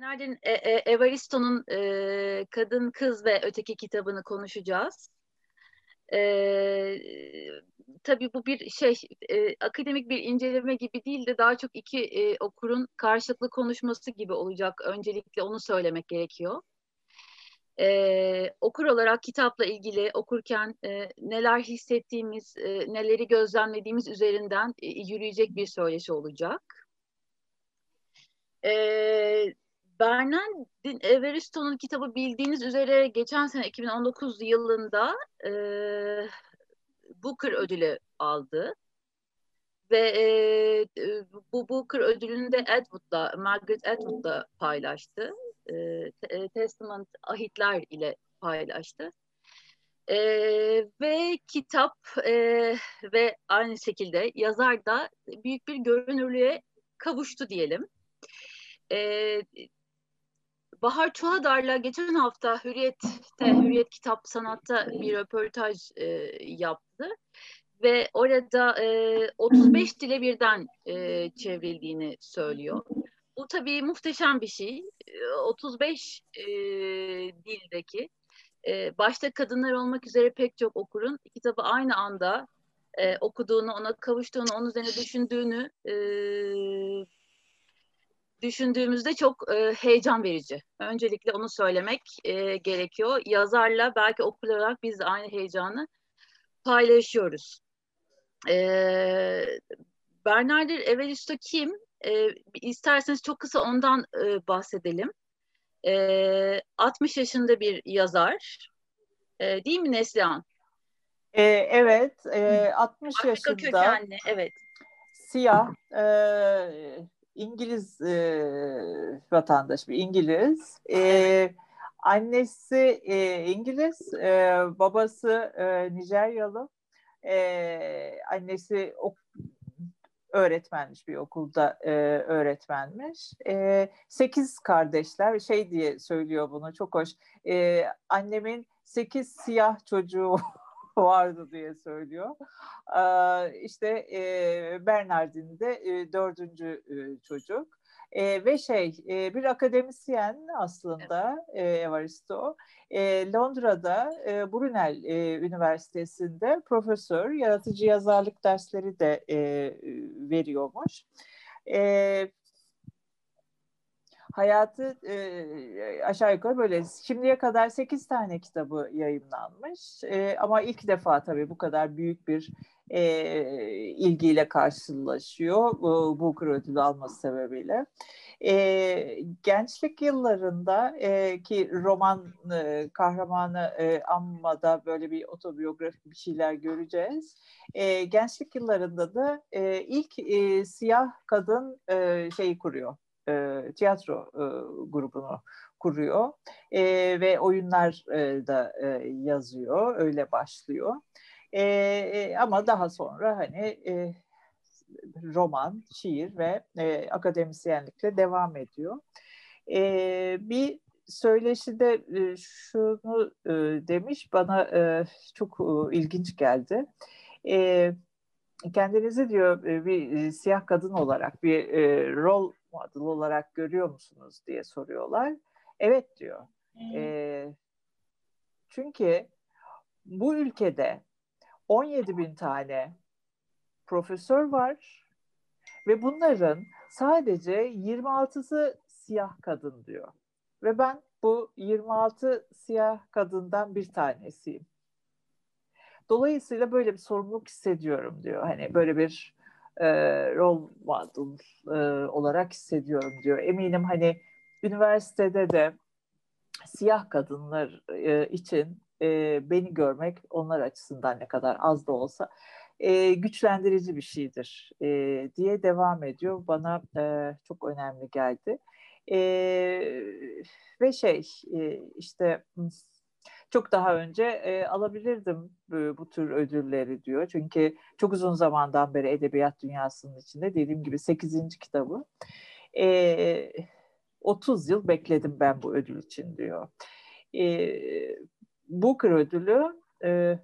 Bernardin e, e, Evaristo'nun e, Kadın, Kız ve Öteki kitabını konuşacağız. E, tabii bu bir şey e, akademik bir inceleme gibi değil de daha çok iki e, okurun karşılıklı konuşması gibi olacak. Öncelikle onu söylemek gerekiyor. E, okur olarak kitapla ilgili okurken e, neler hissettiğimiz, e, neleri gözlemlediğimiz üzerinden e, yürüyecek bir söyleşi olacak. E, Bernardin Evaristo'nun kitabı bildiğiniz üzere geçen sene 2019 yılında e, Booker ödülü aldı. Ve e, bu Booker ödülünü de Atwood'la, Margaret Atwood'la paylaştı. E, Testament ahitler ile paylaştı. E, ve kitap e, ve aynı şekilde yazar da büyük bir görünürlüğe kavuştu diyelim. E, Bahar Çuhadar'la geçen hafta Hürriyet'te, Hürriyet Kitap Sanat'ta bir röportaj e, yaptı. Ve orada e, 35 dile birden e, çevrildiğini söylüyor. Bu tabii muhteşem bir şey. 35 e, dildeki e, başta kadınlar olmak üzere pek çok okurun kitabı aynı anda e, okuduğunu, ona kavuştuğunu, onun üzerine düşündüğünü e, düşündüğümüzde çok e, heyecan verici. Öncelikle onu söylemek e, gerekiyor. Yazarla belki okur olarak biz de aynı heyecanı paylaşıyoruz. E, Bernardo Evaristo kim? E, isterseniz çok kısa ondan e, bahsedelim. E, 60 yaşında bir yazar. E, değil mi Neslihan? E, evet, e, 60 Afrika yaşında. kökenli, evet. Siyah, e, İngiliz e, vatandaş, bir İngiliz. E, annesi e, İngiliz, e, babası e, Nijeryalı. E, annesi ok, öğretmenmiş bir okulda e, öğretmenmiş. E, sekiz kardeşler şey diye söylüyor bunu çok hoş. E, annemin sekiz siyah çocuğu vardı diye söylüyor. Ee, işte e, Bernardin de e, dördüncü e, çocuk. E, ve şey e, bir akademisyen aslında e, Evaristo e, Londra'da e, Brunel e, Üniversitesi'nde profesör yaratıcı yazarlık dersleri de e, veriyormuş. E, hayatı e, aşağı yukarı böyle. Şimdiye kadar 8 tane kitabı yayınlanmış. E, ama ilk defa tabii bu kadar büyük bir e, ilgiyle karşılaşıyor bu Booker ödülü alması sebebiyle. E, gençlik yıllarında e, ki roman e, kahramanı e, Amma'da böyle bir otobiyografik bir şeyler göreceğiz. E, gençlik yıllarında da e, ilk e, siyah kadın e, şeyi kuruyor e, tiyatro e, grubunu kuruyor e, ve oyunlar e, da e, yazıyor öyle başlıyor e, e, ama daha sonra hani e, roman, şiir ve e, akademisyenlikle devam ediyor. E, bir söyleşide e, şunu e, demiş bana e, çok e, ilginç geldi. E, kendinizi diyor e, bir e, siyah kadın olarak bir e, rol model olarak görüyor musunuz diye soruyorlar. Evet diyor. E, çünkü bu ülkede 17 bin tane profesör var ve bunların sadece 26'sı siyah kadın diyor. Ve ben bu 26 siyah kadından bir tanesiyim. Dolayısıyla böyle bir sorumluluk hissediyorum diyor. Hani böyle bir e, rol model e, olarak hissediyorum diyor. Eminim hani üniversitede de siyah kadınlar e, için e, beni görmek onlar açısından ne kadar az da olsa e, güçlendirici bir şeydir e, diye devam ediyor. Bana e, çok önemli geldi. E, ve şey e, işte çok daha önce e, alabilirdim bu, bu tür ödülleri diyor. Çünkü çok uzun zamandan beri edebiyat dünyasının içinde dediğim gibi 8. kitabı. E, 30 yıl bekledim ben bu ödül için diyor. E, Booker ödülü e,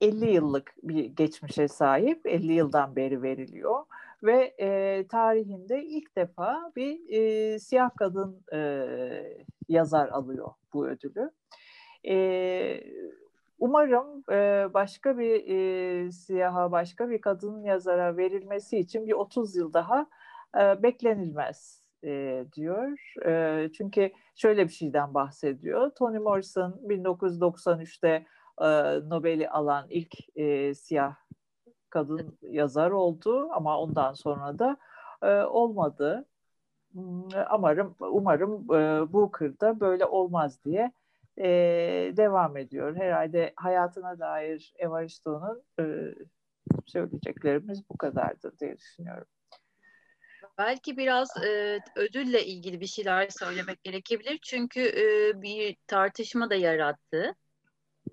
50 yıllık bir geçmişe sahip, 50 yıldan beri veriliyor ve e, tarihinde ilk defa bir e, siyah kadın e, yazar alıyor bu ödülü. E, umarım e, başka bir e, siyaha, başka bir kadın yazara verilmesi için bir 30 yıl daha e, beklenilmez e, diyor. E, çünkü şöyle bir şeyden bahsediyor. Toni Morrison 1993'te e, Nobel'i alan ilk e, siyah kadın yazar oldu ama ondan sonra da e, olmadı. Hmm, umarım umarım e, bu kırda böyle olmaz diye e, devam ediyor. Herhalde hayatına dair Evaristo'nun e, söyleyeceklerimiz bu kadardır diye düşünüyorum. Belki biraz e, ödülle ilgili bir şeyler söylemek gerekebilir. Çünkü e, bir tartışma da yarattı.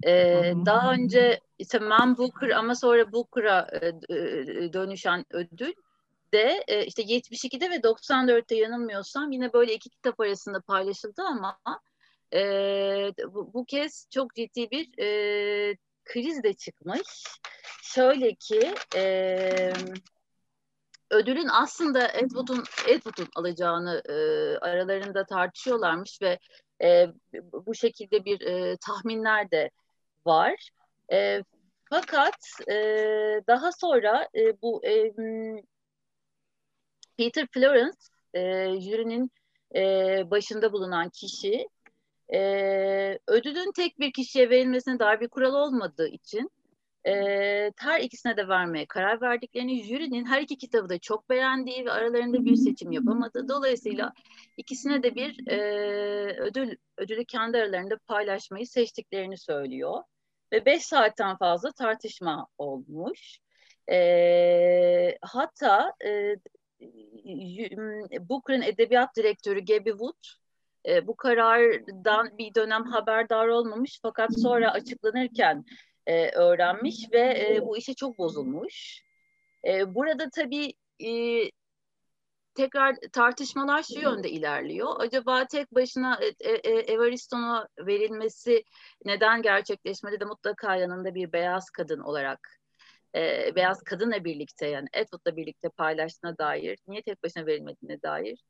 E, daha önce işte Man Booker ama sonra Booker'a e dönüşen ödül de e, işte 72'de ve 94'te yanılmıyorsam yine böyle iki kitap arasında paylaşıldı ama e, bu, bu kez çok ciddi bir e, kriz de çıkmış. Şöyle ki e, ödülün aslında Edward'un Edward'un alacağını e, aralarında tartışıyorlarmış ve e, bu şekilde bir e, tahminler de var. E, fakat e, daha sonra e, bu e, Peter Florence e, jürinin e, başında bulunan kişi e, ödülün tek bir kişiye verilmesine dair bir kural olmadığı için e, her ikisine de vermeye karar verdiklerini, jürinin her iki kitabı da çok beğendiği ve aralarında bir seçim yapamadı. Dolayısıyla ikisine de bir e, ödül ödülü kendi aralarında paylaşmayı seçtiklerini söylüyor. Ve beş saatten fazla tartışma olmuş. E, hatta e, Booker'ın edebiyat direktörü Gabby Wood e, bu karardan bir dönem haberdar olmamış fakat sonra açıklanırken e, öğrenmiş ve e, bu işe çok bozulmuş. E, burada tabii e, tekrar tartışmalar şu yönde ilerliyor. Acaba tek başına e, e, Evaristo'na verilmesi neden gerçekleşmedi de mutlaka yanında bir beyaz kadın olarak e, beyaz kadınla birlikte yani Edward'la birlikte paylaştığına dair, niye tek başına verilmediğine dair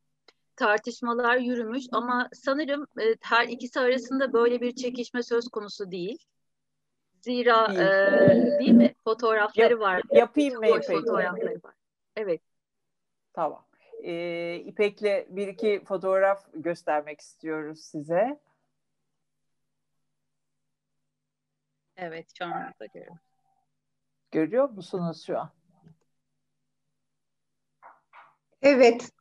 tartışmalar yürümüş ama sanırım e, her ikisi arasında böyle bir çekişme söz konusu değil. Zira değil, e, değil mi? Fotoğrafları Yap, var. Yapayım mı İpek? Fotoğrafları var. Evet. Tamam. Ee, İpek'le bir iki fotoğraf göstermek istiyoruz size. Evet, şu anda görüyorum. Görüyor musunuz şu an? Evet.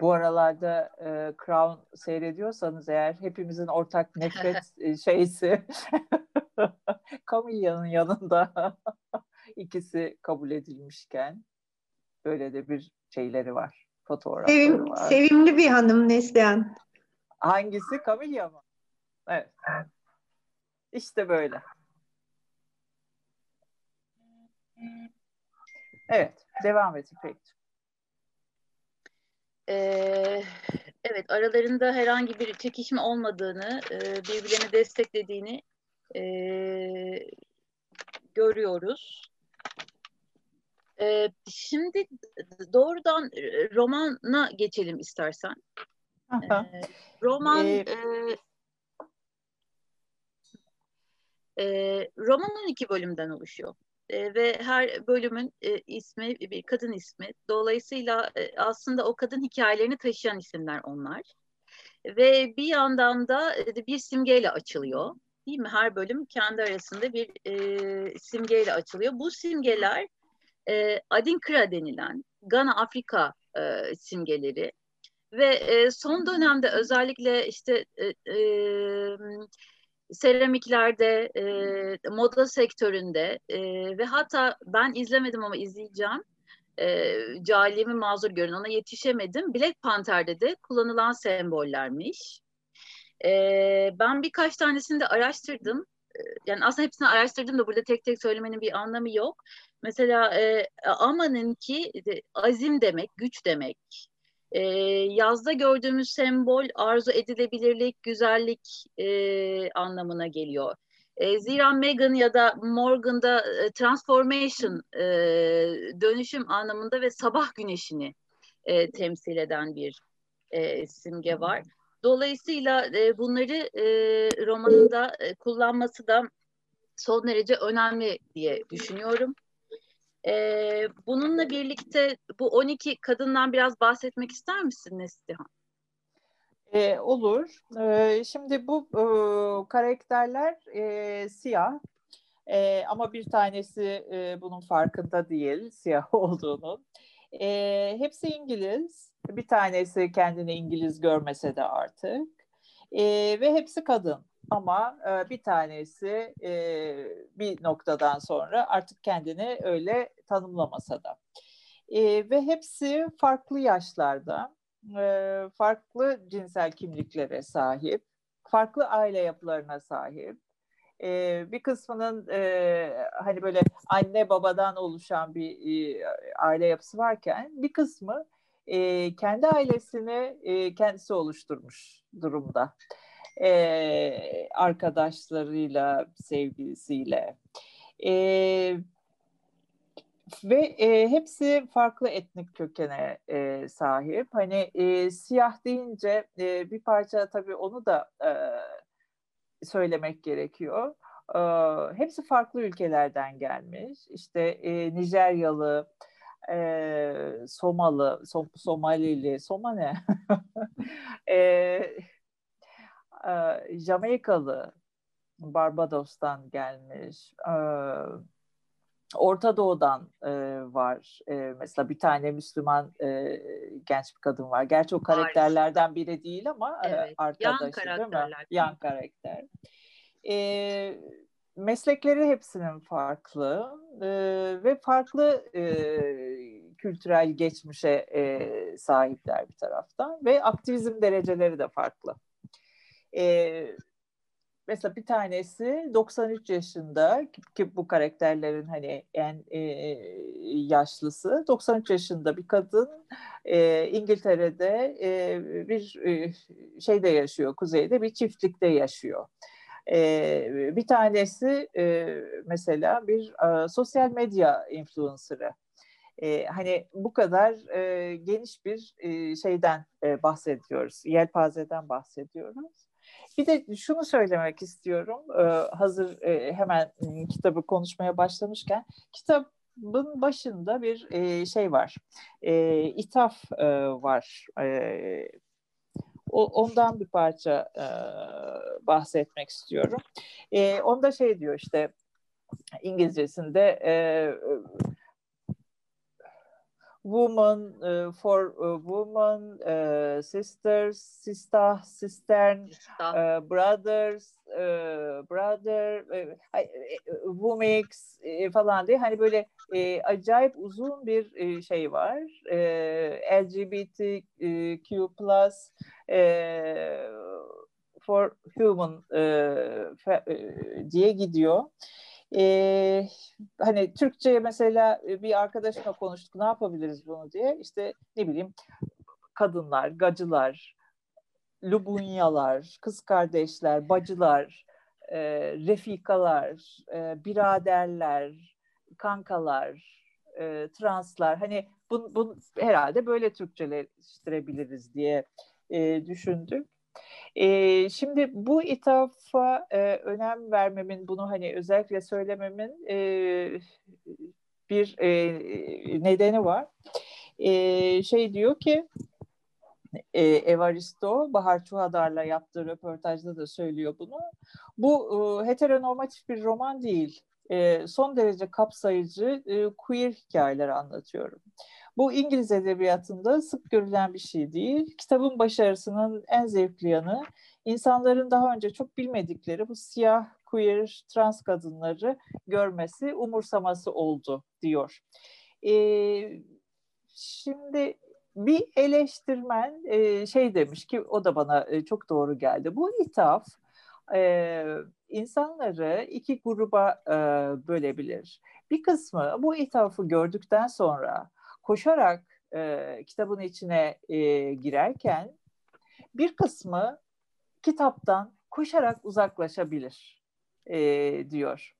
Bu aralarda e, Crown seyrediyorsanız eğer hepimizin ortak nefret e, şeysi Camilla'nın yanında ikisi kabul edilmişken böyle de bir şeyleri var. Fotoğrafları Sevim, var. Sevimli bir hanım Neslihan. Hangisi? Camilla mı? Evet. İşte böyle. Evet. Devam et İpek'ciğim. Ee, evet aralarında herhangi bir çekişme olmadığını, e, birbirlerini desteklediğini e, görüyoruz. E, şimdi doğrudan romana geçelim istersen. E, roman ee, e, roman 12 bölümden oluşuyor e, ve her bölümün e, ismi bir kadın ismi. Dolayısıyla e, aslında o kadın hikayelerini taşıyan isimler onlar. Ve bir yandan da e, bir simgeyle açılıyor. Değil mi? Her bölüm kendi arasında bir e, simgeyle açılıyor. Bu simgeler e, Adinkra denilen Gana Afrika e, simgeleri ve e, son dönemde özellikle işte e, e, seramiklerde, e, moda sektöründe e, ve hatta ben izlemedim ama izleyeceğim. E, cahilliğimi mazur görün ona yetişemedim. Black Panther'de de kullanılan sembollermiş. E, ben birkaç tanesini de araştırdım. E, yani aslında hepsini araştırdım da burada tek tek söylemenin bir anlamı yok. Mesela e, Aman'ın ki azim demek, güç demek. E, yazda gördüğümüz sembol arzu edilebilirlik, güzellik e, anlamına geliyor. E, zira Megan ya da Morgan'da e, transformation, e, dönüşüm anlamında ve sabah güneşini e, temsil eden bir e, simge var. Dolayısıyla e, bunları e, romanında e, kullanması da son derece önemli diye düşünüyorum. E, bununla birlikte bu 12 kadından biraz bahsetmek ister misin Neslihan? E, olur. E, şimdi bu e, karakterler e, siyah e, ama bir tanesi e, bunun farkında değil siyah olduğunu. E, hepsi İngiliz. Bir tanesi kendini İngiliz görmese de artık. E, ve hepsi kadın. Ama e, bir tanesi e, bir noktadan sonra artık kendini öyle tanımlamasa da. E, ve hepsi farklı yaşlarda, e, farklı cinsel kimliklere sahip, farklı aile yapılarına sahip. E, bir kısmının e, hani böyle anne babadan oluşan bir e, aile yapısı varken bir kısmı e, kendi ailesini e, kendisi oluşturmuş durumda. E, arkadaşlarıyla, sevgilisiyle. E, ve e, hepsi farklı etnik kökene e, sahip. Hani e, siyah deyince e, bir parça tabii onu da e, söylemek gerekiyor. E, hepsi farklı ülkelerden gelmiş. İşte e, Nijeryalı, e, Somalı, Som Somalili, Soma ne? e, e, Jamaikalı, Barbados'tan gelmiş. E, Orta Doğu'dan e, var. E, mesela bir tane Müslüman e, genç bir kadın var. Gerçi o karakterlerden biri değil ama evet. arkadaşı yan değil mi? Yan karakter. E, meslekleri hepsinin farklı e, ve farklı e, kültürel geçmişe e, sahipler bir taraftan ve aktivizm dereceleri de farklı. Mesela bir tanesi 93 yaşında ki bu karakterlerin hani en e, yaşlısı 93 yaşında bir kadın e, İngiltere'de e, bir e, şeyde yaşıyor kuzeyde bir çiftlikte yaşıyor. E, bir tanesi e, mesela bir e, sosyal medya influencer'ı. E, hani bu kadar e, geniş bir e, şeyden e, bahsediyoruz, yelpazeden bahsediyoruz. Bir de şunu söylemek istiyorum, e, hazır e, hemen e, kitabı konuşmaya başlamışken, kitabın başında bir e, şey var, e, ithaf e, var. E, o, ondan bir parça e, bahsetmek istiyorum. E, onda şey diyor işte İngilizcesinde e, woman uh, for uh, woman, uh, sisters, sister, sistern, uh, brothers, uh, brother, uh, womix e, falan diye hani böyle e, acayip uzun bir e, şey var. E, LGBTQ plus e, for human e, fe, e, diye gidiyor. Ee, hani Türkçe'ye mesela e, bir arkadaşımla konuştuk ne yapabiliriz bunu? diye. İşte ne bileyim kadınlar, gacılar, lubunyalar, kız kardeşler, bacılar, e, refikalar, e, biraderler, kankalar, e, translar. Hani bunu, bunu herhalde böyle Türkçeleştirebiliriz diye e, düşündük. E, şimdi bu ithafa e, önem vermemin, bunu hani özellikle söylememin e, bir e, nedeni var. E, şey diyor ki e, Evaristo, Bahar Çuhadar'la yaptığı röportajda da söylüyor bunu. Bu e, heteronormatif bir roman değil. E, son derece kapsayıcı e, queer hikayeler anlatıyorum. Bu İngiliz edebiyatında sık görülen bir şey değil. Kitabın başarısının en zevkli yanı insanların daha önce çok bilmedikleri bu siyah, queer, trans kadınları görmesi, umursaması oldu diyor. Ee, şimdi bir eleştirmen e, şey demiş ki o da bana e, çok doğru geldi. Bu ithaf e, insanları iki gruba e, bölebilir. Bir kısmı bu ithafı gördükten sonra koşarak e, kitabın içine e, girerken bir kısmı kitaptan koşarak uzaklaşabilir e, diyor.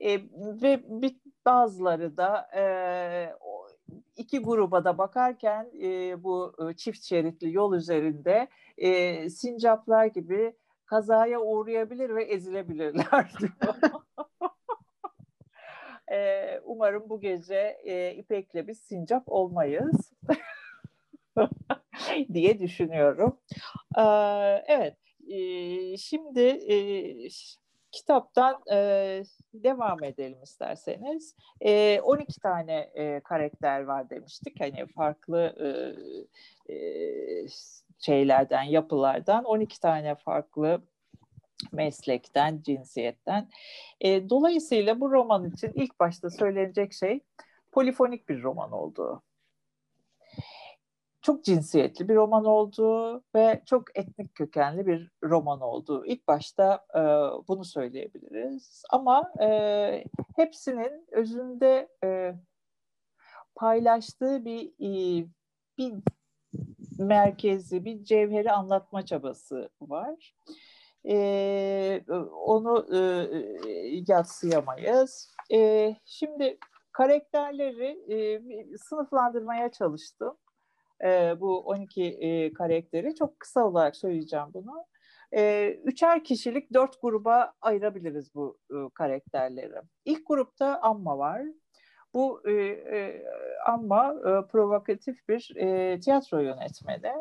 E, ve bir, bazıları da e, iki gruba da bakarken e, bu e, çift şeritli yol üzerinde e, sincaplar gibi kazaya uğrayabilir ve ezilebilirler diyor. E, umarım bu gece e, İpek'le biz sincap olmayız diye düşünüyorum. E, evet, e, şimdi e, kitaptan e, devam edelim isterseniz. E, 12 tane e, karakter var demiştik. Hani farklı e, e, şeylerden, yapılardan 12 tane farklı meslekten, cinsiyetten. E, dolayısıyla bu roman için ilk başta söylenecek şey polifonik bir roman olduğu çok cinsiyetli bir roman olduğu ve çok etnik kökenli bir roman olduğu. İlk başta e, bunu söyleyebiliriz. Ama e, hepsinin özünde e, paylaştığı bir e, bir merkezi, bir cevheri anlatma çabası var. E, onu e, yatsıyamayız. E, şimdi karakterleri e, sınıflandırmaya çalıştım e, bu 12 e, karakteri. Çok kısa olarak söyleyeceğim bunu. E, üçer kişilik dört gruba ayırabiliriz bu e, karakterleri. İlk grupta Amma var. Bu e, e, Amma e, provokatif bir e, tiyatro yönetmeni.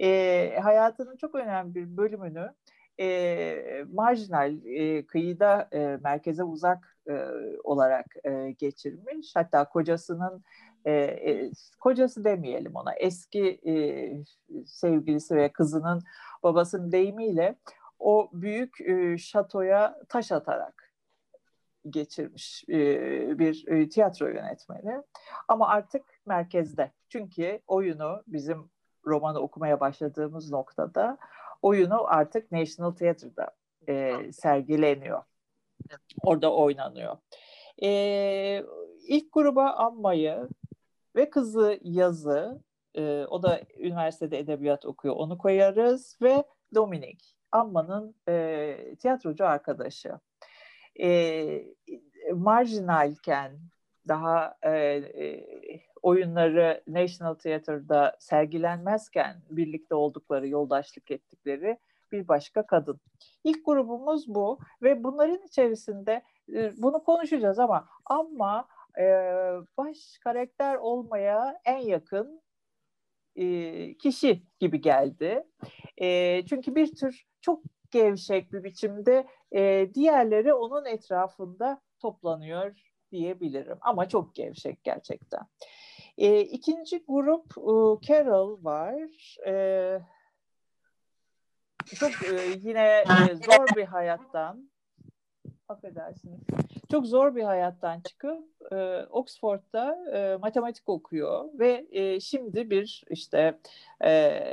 E, hayatının çok önemli bir bölümünü e, marjinal, e, kıyıda e, merkeze uzak e, olarak e, geçirmiş. Hatta kocasının e, e, kocası demeyelim ona eski e, sevgilisi ve kızının babasının deyimiyle o büyük e, şatoya taş atarak geçirmiş e, bir e, tiyatro yönetmeni ama artık merkezde çünkü oyunu bizim romanı okumaya başladığımız noktada oyunu artık National Theatre'da e, sergileniyor. Orada oynanıyor. E, ilk gruba Amma'yı ve kızı Yazı, e, o da üniversitede edebiyat okuyor, onu koyarız ve Dominik, Amma'nın e, tiyatrocu arkadaşı. E, marjinalken daha e, e, oyunları National Theatre'da sergilenmezken birlikte oldukları, yoldaşlık ettikleri bir başka kadın. İlk grubumuz bu ve bunların içerisinde e, bunu konuşacağız ama ama e, baş karakter olmaya en yakın e, kişi gibi geldi. E, çünkü bir tür çok gevşek bir biçimde e, diğerleri onun etrafında toplanıyor diyebilirim. Ama çok gevşek gerçekten. E, ikinci grup e, Carol var. E, çok e, yine e, zor bir hayattan affedersiniz çok zor bir hayattan çıkıp e, Oxford'da e, matematik okuyor ve e, şimdi bir işte e,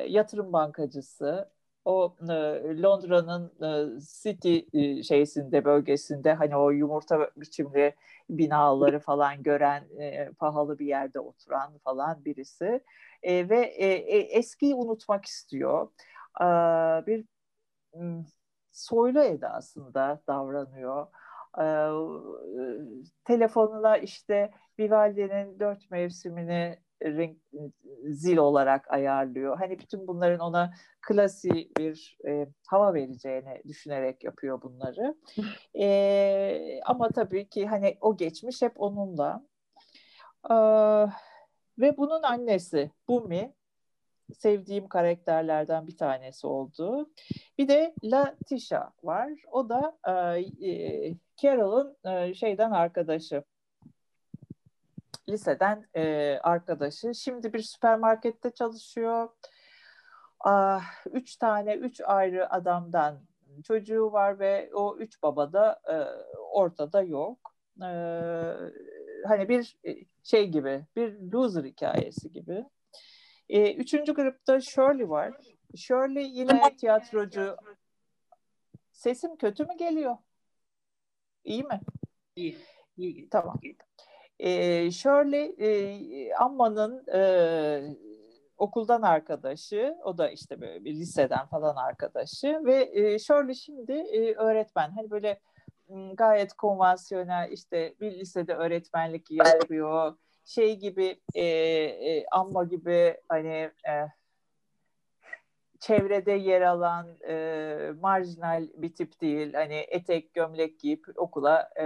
yatırım bankacısı o e, Londra'nın e, City e, şeysinde bölgesinde hani o yumurta biçimli binaları falan gören e, pahalı bir yerde oturan falan birisi e, ve e, e, eskiyi unutmak istiyor. E, bir soylu edasında davranıyor e, telefonuna işte Vivaldi'nin dört mevsimini renk, zil olarak ayarlıyor. Hani bütün bunların ona klasi bir e, hava vereceğini düşünerek yapıyor bunları. E, ama tabii ki hani o geçmiş hep onunla. E, ve bunun annesi Bumi sevdiğim karakterlerden bir tanesi oldu. Bir de Latisha var. O da e, Carol'ın e, şeyden arkadaşı. Liseden e, arkadaşı. Şimdi bir süpermarkette çalışıyor. Ah, üç tane, üç ayrı adamdan çocuğu var ve o üç baba da e, ortada yok. E, hani bir e, şey gibi, bir loser hikayesi gibi. E, üçüncü grupta Shirley var. Shirley yine tiyatrocu. Sesim kötü mü geliyor? İyi mi? İyi. iyi. Tamam. E, Shirley e, Amma'nın e, okuldan arkadaşı, o da işte böyle bir liseden falan arkadaşı ve e, Shirley şimdi e, öğretmen. Hani böyle gayet konvansiyonel işte bir lisede öğretmenlik yapıyor. Şey gibi e, e, amma gibi hani e, çevrede yer alan e, marjinal bir tip değil. Hani etek gömlek giyip okula e,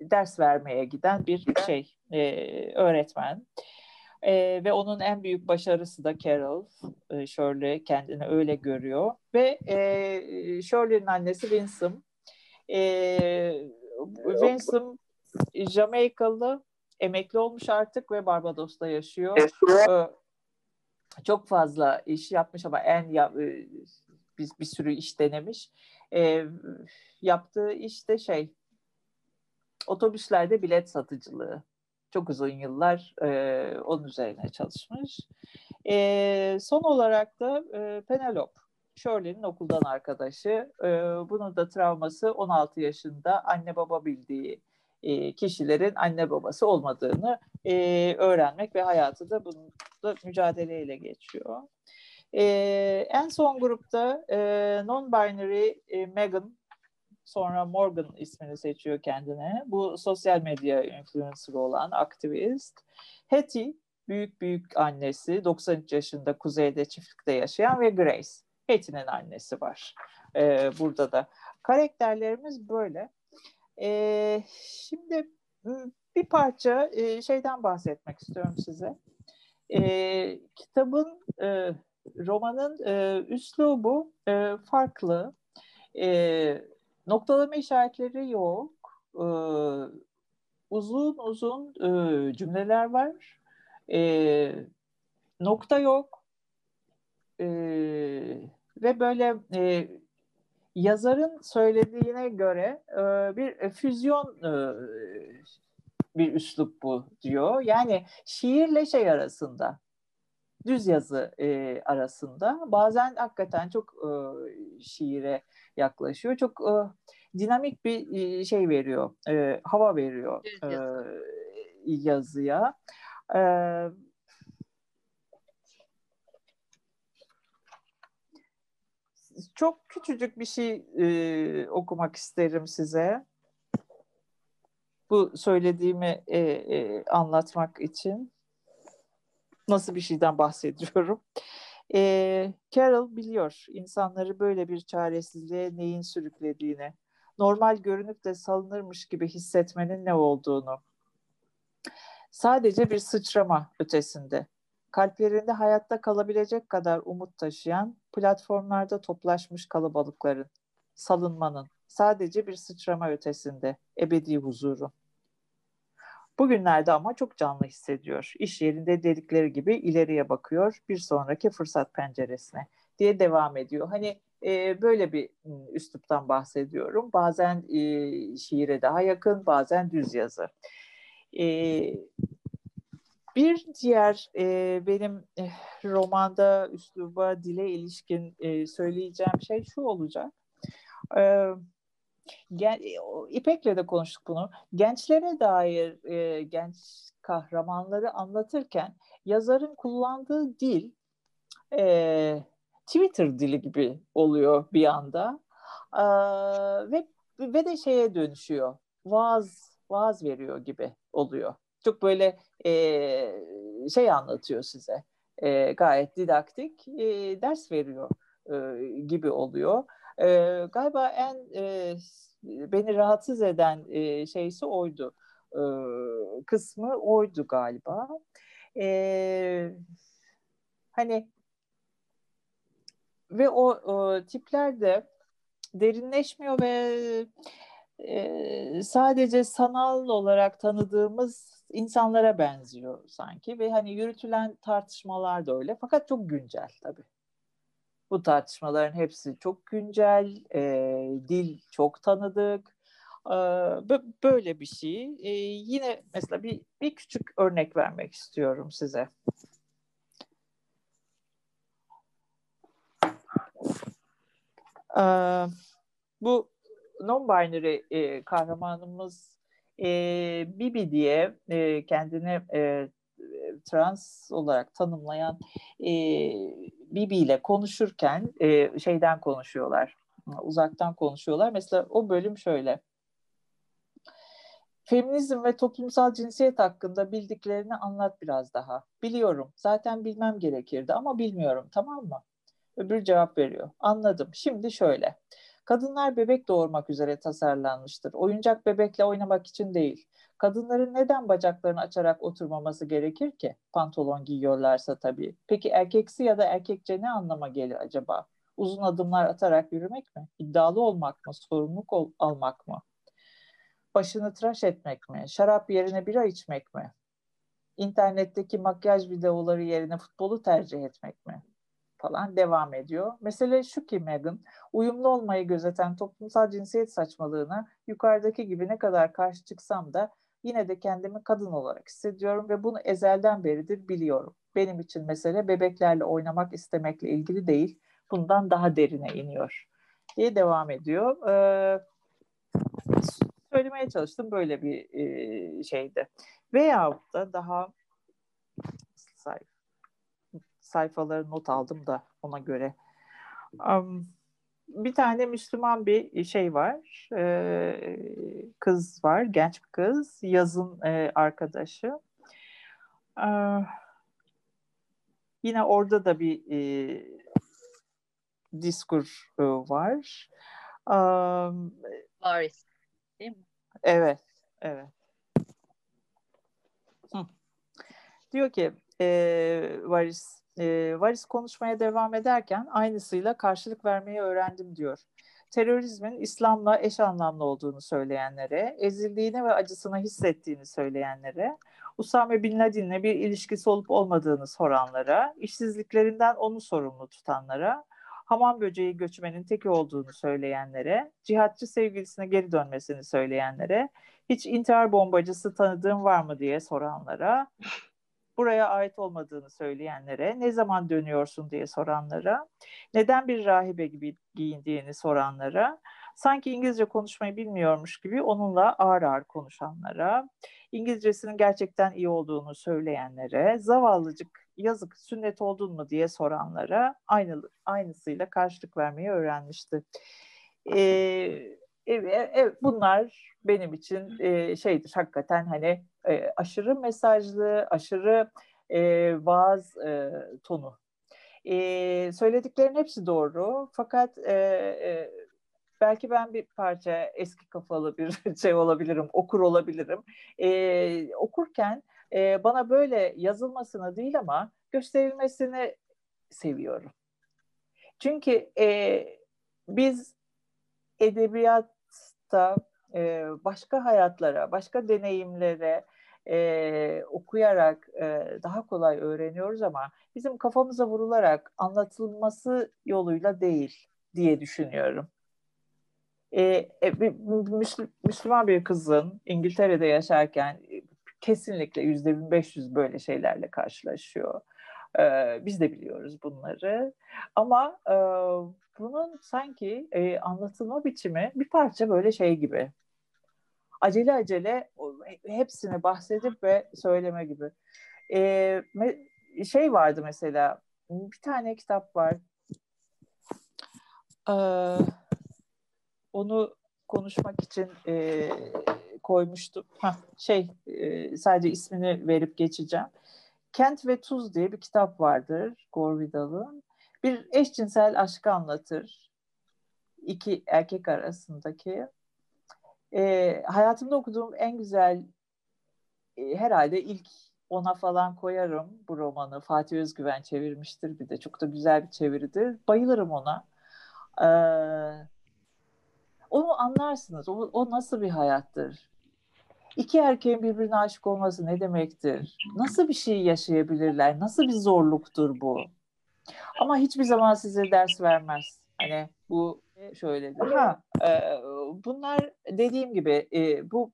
ders vermeye giden bir şey e, öğretmen. E, ve onun en büyük başarısı da Carol. E, Shirley kendini öyle görüyor. Ve e, Shirley'nin annesi Winsome. E, Winsome Jamaikalı emekli olmuş artık ve Barbados'ta yaşıyor. E, çok fazla iş yapmış ama en ya, e, bir, bir sürü iş denemiş. E, yaptığı iş de şey otobüslerde bilet satıcılığı. Çok uzun yıllar e, onun üzerine çalışmış. E, son olarak da e, Penelope. Shirley'nin okuldan arkadaşı. E, bunun da travması 16 yaşında anne baba bildiği e, kişilerin anne babası olmadığını e, öğrenmek ve hayatı da bununla mücadeleyle geçiyor. E, en son grupta e, non-binary e, Megan sonra Morgan ismini seçiyor kendine. Bu sosyal medya influencer olan aktivist. Hetty büyük büyük annesi 93 yaşında kuzeyde çiftlikte yaşayan ve Grace. Hetty'nin annesi var ee, burada da. Karakterlerimiz böyle. E, şimdi bir parça e, şeyden bahsetmek istiyorum size. E, kitabın, e, romanın e, üslubu e, farklı. E, noktalama işaretleri yok. E, uzun uzun e, cümleler var. E, nokta yok. E, ve böyle e, yazarın söylediğine göre e, bir füzyon e, bir üslup bu diyor. Yani şiirle şey arasında, düz yazı e, arasında bazen hakikaten çok e, şiire yaklaşıyor. Çok e, dinamik bir e, şey veriyor, e, hava veriyor e, yazıya. E, çok küçücük bir şey e, okumak isterim size. Bu söylediğimi e, e, anlatmak için. Nasıl bir şeyden bahsediyorum? E, Carol biliyor insanları böyle bir çaresizliğe neyin sürüklediğini, normal görünüp de salınırmış gibi hissetmenin ne olduğunu. Sadece bir sıçrama ötesinde kalplerinde hayatta kalabilecek kadar umut taşıyan, platformlarda toplaşmış kalabalıkların, salınmanın, sadece bir sıçrama ötesinde ebedi huzuru. Bugünlerde ama çok canlı hissediyor. İş yerinde dedikleri gibi ileriye bakıyor, bir sonraki fırsat penceresine diye devam ediyor. Hani e, böyle bir üsluptan bahsediyorum. Bazen e, şiire daha yakın, bazen düz yazı. E, bir diğer e, benim e, romanda üsluba, dile ilişkin e, söyleyeceğim şey şu olacak. E, gen, İpek'le de konuştuk bunu. Gençlere dair e, genç kahramanları anlatırken yazarın kullandığı dil e, Twitter dili gibi oluyor bir anda. E, ve ve de şeye dönüşüyor. Vaaz vaaz veriyor gibi oluyor çok böyle e, şey anlatıyor size. E, gayet didaktik e, ders veriyor e, gibi oluyor. E, galiba en e, beni rahatsız eden e, şeysi oydu. E, kısmı oydu galiba. E, hani ve o, o tipler de derinleşmiyor ve e, sadece sanal olarak tanıdığımız insanlara benziyor sanki ve hani yürütülen tartışmalar da öyle fakat çok güncel tabii. Bu tartışmaların hepsi çok güncel, e, dil çok tanıdık, e, böyle bir şey. E, yine mesela bir, bir küçük örnek vermek istiyorum size. E, bu non-binary e, kahramanımız E, Bibi diye e, kendini e, trans olarak tanımlayan e, Bibi ile konuşurken e, şeyden konuşuyorlar, uzaktan konuşuyorlar. Mesela o bölüm şöyle. Feminizm ve toplumsal cinsiyet hakkında bildiklerini anlat biraz daha. Biliyorum. Zaten bilmem gerekirdi ama bilmiyorum. Tamam mı? Öbür cevap veriyor. Anladım. Şimdi şöyle. Kadınlar bebek doğurmak üzere tasarlanmıştır. Oyuncak bebekle oynamak için değil. Kadınların neden bacaklarını açarak oturmaması gerekir ki? Pantolon giyiyorlarsa tabii. Peki erkeksi ya da erkekçe ne anlama gelir acaba? Uzun adımlar atarak yürümek mi? İddialı olmak mı? Sorumluluk ol- almak mı? Başını tıraş etmek mi? Şarap yerine bira içmek mi? İnternetteki makyaj videoları yerine futbolu tercih etmek mi? Falan devam ediyor. Mesele şu ki Megan, uyumlu olmayı gözeten toplumsal cinsiyet saçmalığına yukarıdaki gibi ne kadar karşı çıksam da yine de kendimi kadın olarak hissediyorum ve bunu ezelden beridir biliyorum. Benim için mesele bebeklerle oynamak istemekle ilgili değil, bundan daha derine iniyor diye devam ediyor. Ee, söylemeye çalıştım böyle bir e, şeydi. Veyahut da daha sayfaları not aldım da ona göre. Um, bir tane Müslüman bir şey var, e, kız var, genç bir kız, yazın e, arkadaşı. E, yine orada da bir e, diskur e, var. Um, Varis, değil mi? Evet, evet. Hı. Diyor ki e, Varis e, Varis konuşmaya devam ederken aynısıyla karşılık vermeyi öğrendim diyor. Terörizmin İslam'la eş anlamlı olduğunu söyleyenlere, ezildiğini ve acısını hissettiğini söyleyenlere, Usame Bin Laden'le bir ilişkisi olup olmadığını soranlara, işsizliklerinden onu sorumlu tutanlara, hamam böceği göçmenin teki olduğunu söyleyenlere, cihatçı sevgilisine geri dönmesini söyleyenlere, hiç intihar bombacısı tanıdığın var mı diye soranlara, buraya ait olmadığını söyleyenlere, ne zaman dönüyorsun diye soranlara, neden bir rahibe gibi giyindiğini soranlara, sanki İngilizce konuşmayı bilmiyormuş gibi onunla ağır ağır konuşanlara, İngilizcesinin gerçekten iyi olduğunu söyleyenlere, zavallıcık yazık sünnet oldun mu diye soranlara aynı, aynısıyla karşılık vermeyi öğrenmişti. Ee, Evet, evet, bunlar benim için e, şeydir hakikaten hani e, aşırı mesajlı, aşırı e, vaaz e, tonu. E, söylediklerin hepsi doğru fakat e, e, belki ben bir parça eski kafalı bir şey olabilirim, okur olabilirim. E, okurken e, bana böyle yazılmasını değil ama gösterilmesini seviyorum. Çünkü e, biz edebiyatta e, başka hayatlara, başka deneyimlere e, okuyarak e, daha kolay öğreniyoruz ama bizim kafamıza vurularak anlatılması yoluyla değil diye düşünüyorum. E, e, Müslüman bir kızın İngiltere'de yaşarken kesinlikle yüzde 1500 böyle şeylerle karşılaşıyor. Ee, biz de biliyoruz bunları. Ama e, bunun sanki e, anlatılma biçimi bir parça böyle şey gibi. Acele acele hepsini bahsedip ve söyleme gibi. E, şey vardı mesela bir tane kitap var. Ee, onu konuşmak için e, koymuştum. Heh, şey e, sadece ismini verip geçeceğim. Kent ve Tuz diye bir kitap vardır Gore Vidal'ın. Bir eşcinsel aşkı anlatır. iki erkek arasındaki. E, hayatımda okuduğum en güzel e, herhalde ilk ona falan koyarım bu romanı. Fatih Özgüven çevirmiştir bir de. Çok da güzel bir çeviridir. Bayılırım ona. Ee, onu anlarsınız. O, o nasıl bir hayattır? İki erkeğin birbirine aşık olması ne demektir? Nasıl bir şey yaşayabilirler? Nasıl bir zorluktur bu? Ama hiçbir zaman size ders vermez. Hani bu şöyledir. Ha, e, bunlar dediğim gibi e, bu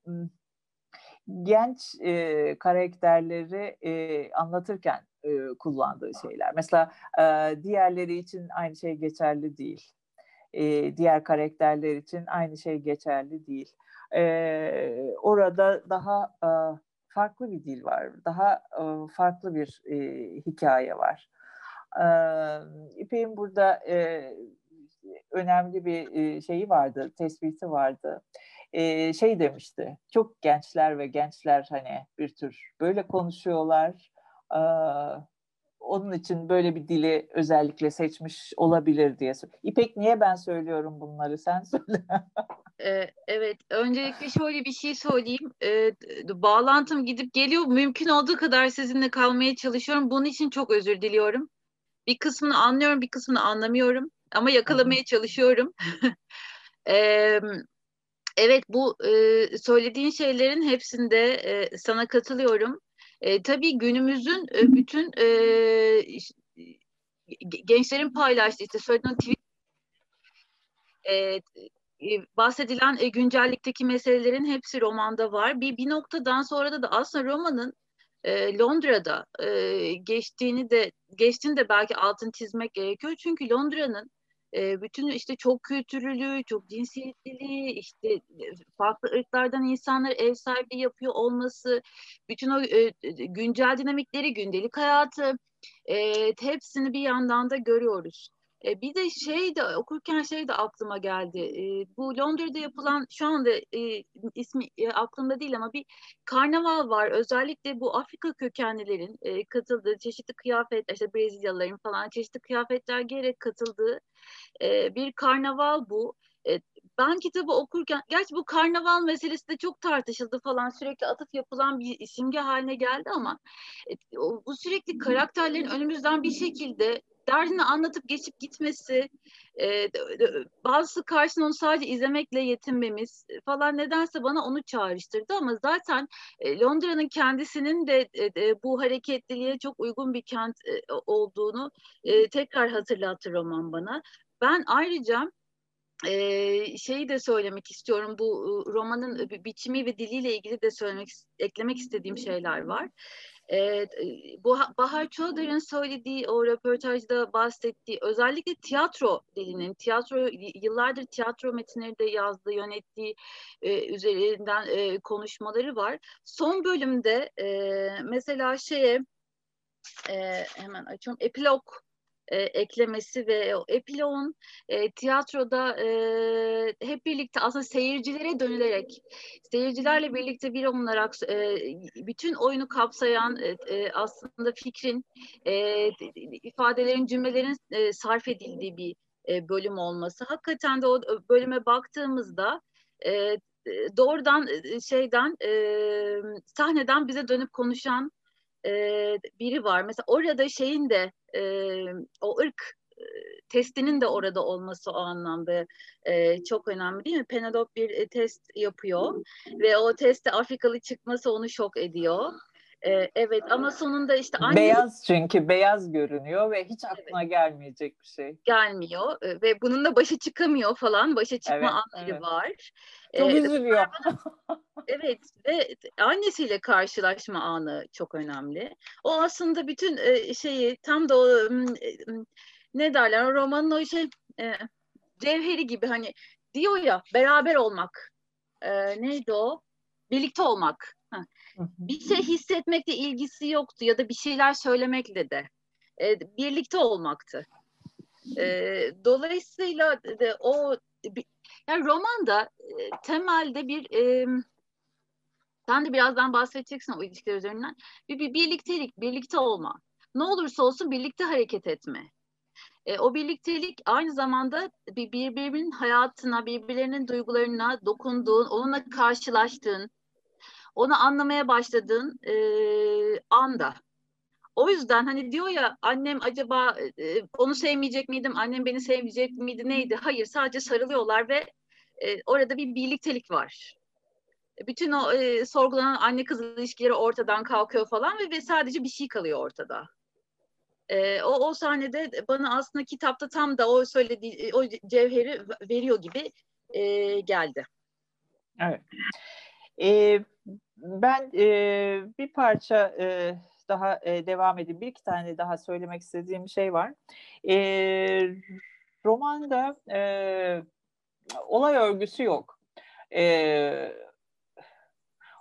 genç e, karakterleri e, anlatırken e, kullandığı şeyler. Mesela e, diğerleri için aynı şey geçerli değil. e, diğer karakterler için aynı şey geçerli değil. E, orada daha e, farklı bir dil var, daha e, farklı bir e, hikaye var. E, İpek'in burada e, önemli bir e, şeyi vardı, tespiti vardı. E, şey demişti, çok gençler ve gençler hani bir tür böyle konuşuyorlar. Onun için böyle bir dili özellikle seçmiş olabilir diye. İpek niye ben söylüyorum bunları sen söyle. Evet, öncelikle şöyle bir şey söyleyeyim. Bağlantım gidip geliyor. Mümkün olduğu kadar sizinle kalmaya çalışıyorum. Bunun için çok özür diliyorum. Bir kısmını anlıyorum, bir kısmını anlamıyorum. Ama yakalamaya çalışıyorum. ee, evet, bu e, söylediğin şeylerin hepsinde e, sana katılıyorum. E, tabii günümüzün e, bütün e, gençlerin paylaştığı işte söylediğin tweet e, bahsedilen e, güncellikteki meselelerin hepsi romanda var. Bir, bir noktadan sonra da, da aslında romanın e, Londra'da e, geçtiğini de geçtiğini de belki altın çizmek gerekiyor. Çünkü Londra'nın e, bütün işte çok kültürlülüğü, çok cinsiyetliliği, işte farklı ırklardan insanlar ev sahibi yapıyor olması, bütün o e, güncel dinamikleri, gündelik hayatı e, hepsini bir yandan da görüyoruz. E, bir de şey de okurken şey de aklıma geldi. E, bu Londra'da yapılan şu anda e, ismi e, aklımda değil ama bir karnaval var. Özellikle bu Afrika kökenlilerin e, katıldığı çeşitli kıyafet, işte Brezilyalıların falan çeşitli kıyafetler giyerek katıldığı e, bir karnaval bu. Ben kitabı okurken, gerçi bu karnaval meselesi de çok tartışıldı falan sürekli atıf yapılan bir simge haline geldi ama bu sürekli karakterlerin önümüzden bir şekilde derdini anlatıp geçip gitmesi, e, bazısı karşısında onu sadece izlemekle yetinmemiz falan nedense bana onu çağrıştırdı ama zaten e, Londra'nın kendisinin de e, bu hareketliliğe çok uygun bir kent e, olduğunu e, tekrar hatırlattı roman bana. Ben ayrıca ee, şeyi de söylemek istiyorum bu romanın biçimi ve diliyle ilgili de söylemek eklemek istediğim şeyler var. Ee, bu Bahar Çoldar'ın söylediği o röportajda bahsettiği özellikle tiyatro dilinin, tiyatro yıllardır tiyatro metinleri de yazdığı, yönettiği e, üzerinden e, konuşmaları var. Son bölümde e, mesela şeye e, hemen açıyorum epilog e, eklemesi ve o epilogun e, tiyatroda e, hep birlikte aslında seyircilere dönülerek seyircilerle birlikte bir olarak e, bütün oyunu kapsayan e, e, aslında fikrin e, ifadelerin cümlelerin e, sarf edildiği bir e, bölüm olması hakikaten de o bölüme baktığımızda e, doğrudan şeyden e, sahneden bize dönüp konuşan e, biri var. Mesela orada şeyin de e, o ırk testinin de orada olması o anlamda e, çok önemli değil mi? Penelope bir e, test yapıyor ve o testte Afrikalı çıkması onu şok ediyor. E, evet ama sonunda işte anne... Beyaz çünkü beyaz görünüyor ve hiç aklına evet. gelmeyecek bir şey. Gelmiyor e, ve bununla başa çıkamıyor falan. Başa çıkma evet, anları evet. var. Çok ee, üzülüyor. evet ve annesiyle karşılaşma anı çok önemli. O aslında bütün e, şeyi tam da o ne derler o romanın o şey e, cevheri gibi hani diyor ya beraber olmak. E, neydi o? Birlikte olmak. Bir şey hissetmekle ilgisi yoktu ya da bir şeyler söylemekle de. E, birlikte olmaktı. E, dolayısıyla de o yani romanda e, temelde bir e, sen de birazdan bahsedeceksin o ilişkiler üzerinden. Bir, bir birliktelik, birlikte olma. Ne olursa olsun birlikte hareket etme. E, o birliktelik aynı zamanda bir, birbirinin hayatına, birbirlerinin duygularına dokunduğun, onunla karşılaştığın, onu anlamaya başladığın e, anda. O yüzden hani diyor ya annem acaba e, onu sevmeyecek miydim, annem beni sevmeyecek miydi neydi? Hayır sadece sarılıyorlar ve e, orada bir birliktelik var. Bütün o e, sorgulanan anne kız ilişkileri ortadan kalkıyor falan ve, ve sadece bir şey kalıyor ortada. E, o, o sahnede bana aslında kitapta tam da o söylediği o cevheri veriyor gibi e, geldi. Evet. E, ben e, bir parça e, daha e, devam edeyim. Bir iki tane daha söylemek istediğim şey var. E, romanda e, olay örgüsü yok. E,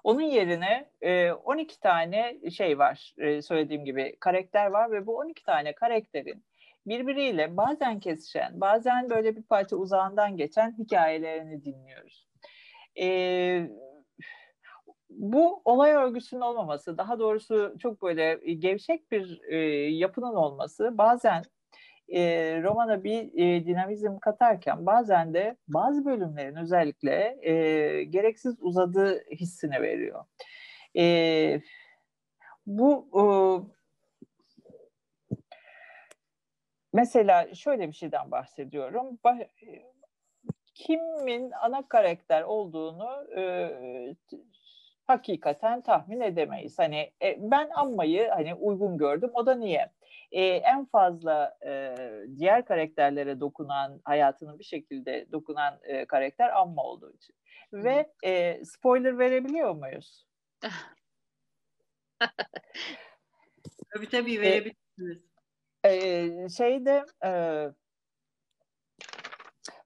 onun yerine e, 12 tane şey var e, söylediğim gibi karakter var ve bu 12 tane karakterin birbiriyle bazen kesişen, bazen böyle bir parça uzağından geçen hikayelerini dinliyoruz. E, bu olay örgüsünün olmaması, daha doğrusu çok böyle gevşek bir e, yapının olması bazen e, romana bir e, dinamizm katarken bazen de bazı bölümlerin özellikle e, gereksiz uzadığı hissini veriyor. E, bu e, mesela şöyle bir şeyden bahsediyorum. Bah, kimin ana karakter olduğunu e, hakikaten tahmin edemeyiz. Hani e, ben Amma'yı hani uygun gördüm. O da niye? E, en fazla e, diğer karakterlere dokunan, hayatının bir şekilde dokunan e, karakter Amma olduğu için. Ve e, spoiler verebiliyor muyuz? tabii tabii verebilirsiniz. E, e, şeyde e,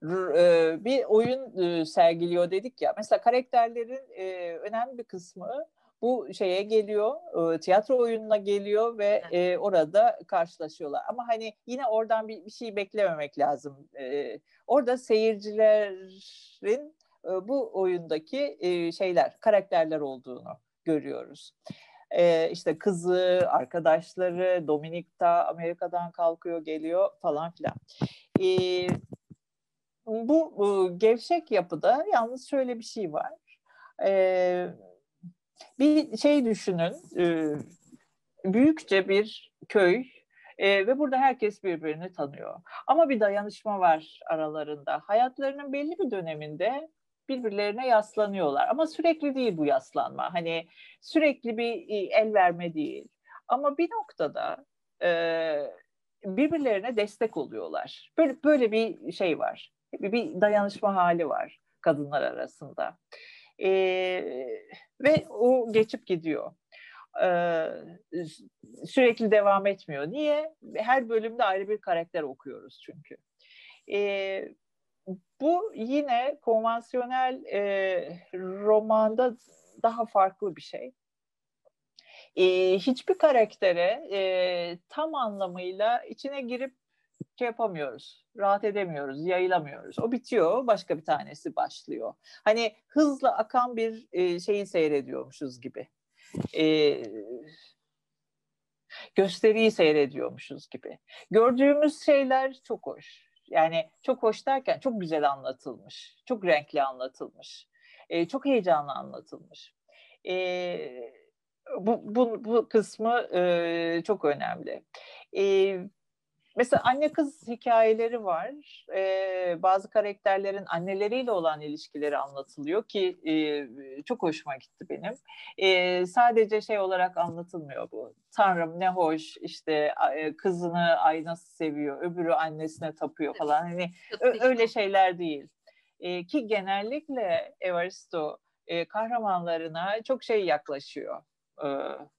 e, bir oyun e, sergiliyor dedik ya. Mesela karakterlerin e, önemli bir kısmı bu şeye geliyor, tiyatro oyununa geliyor ve orada karşılaşıyorlar. Ama hani yine oradan bir, bir şey beklememek lazım. Orada seyircilerin bu oyundaki şeyler, karakterler olduğunu görüyoruz. Ee, işte kızı, arkadaşları, Dominik da Amerika'dan kalkıyor, geliyor falan filan. Ee, bu, bu gevşek yapıda yalnız şöyle bir şey var. Ee, bir şey düşünün, e, büyükçe bir köy e, ve burada herkes birbirini tanıyor. Ama bir dayanışma var aralarında. Hayatlarının belli bir döneminde birbirlerine yaslanıyorlar. Ama sürekli değil bu yaslanma. Hani sürekli bir e, el verme değil. Ama bir noktada e, birbirlerine destek oluyorlar. Böyle böyle bir şey var bir dayanışma hali var kadınlar arasında. E, ve o geçip gidiyor. E, sürekli devam etmiyor. Niye? Her bölümde ayrı bir karakter okuyoruz çünkü. E, bu yine konvansiyonel e, romanda daha farklı bir şey. E, hiçbir karaktere e, tam anlamıyla içine girip şey yapamıyoruz, rahat edemiyoruz, yayılamıyoruz. O bitiyor, başka bir tanesi başlıyor. Hani hızla akan bir e, şeyi seyrediyormuşuz gibi. E, gösteriyi seyrediyormuşuz gibi. Gördüğümüz şeyler çok hoş. Yani çok hoş derken çok güzel anlatılmış, çok renkli anlatılmış, e, çok heyecanlı anlatılmış. E, bu, bu, bu kısmı e, çok önemli. E, Mesela anne kız hikayeleri var. Ee, bazı karakterlerin anneleriyle olan ilişkileri anlatılıyor ki e, çok hoşuma gitti benim. E, sadece şey olarak anlatılmıyor bu. Tanrım ne hoş işte e, kızını ay nasıl seviyor, öbürü annesine tapıyor falan. Hani öyle şeyler değil. E, ki genellikle Evaristo e, kahramanlarına çok şey yaklaşıyor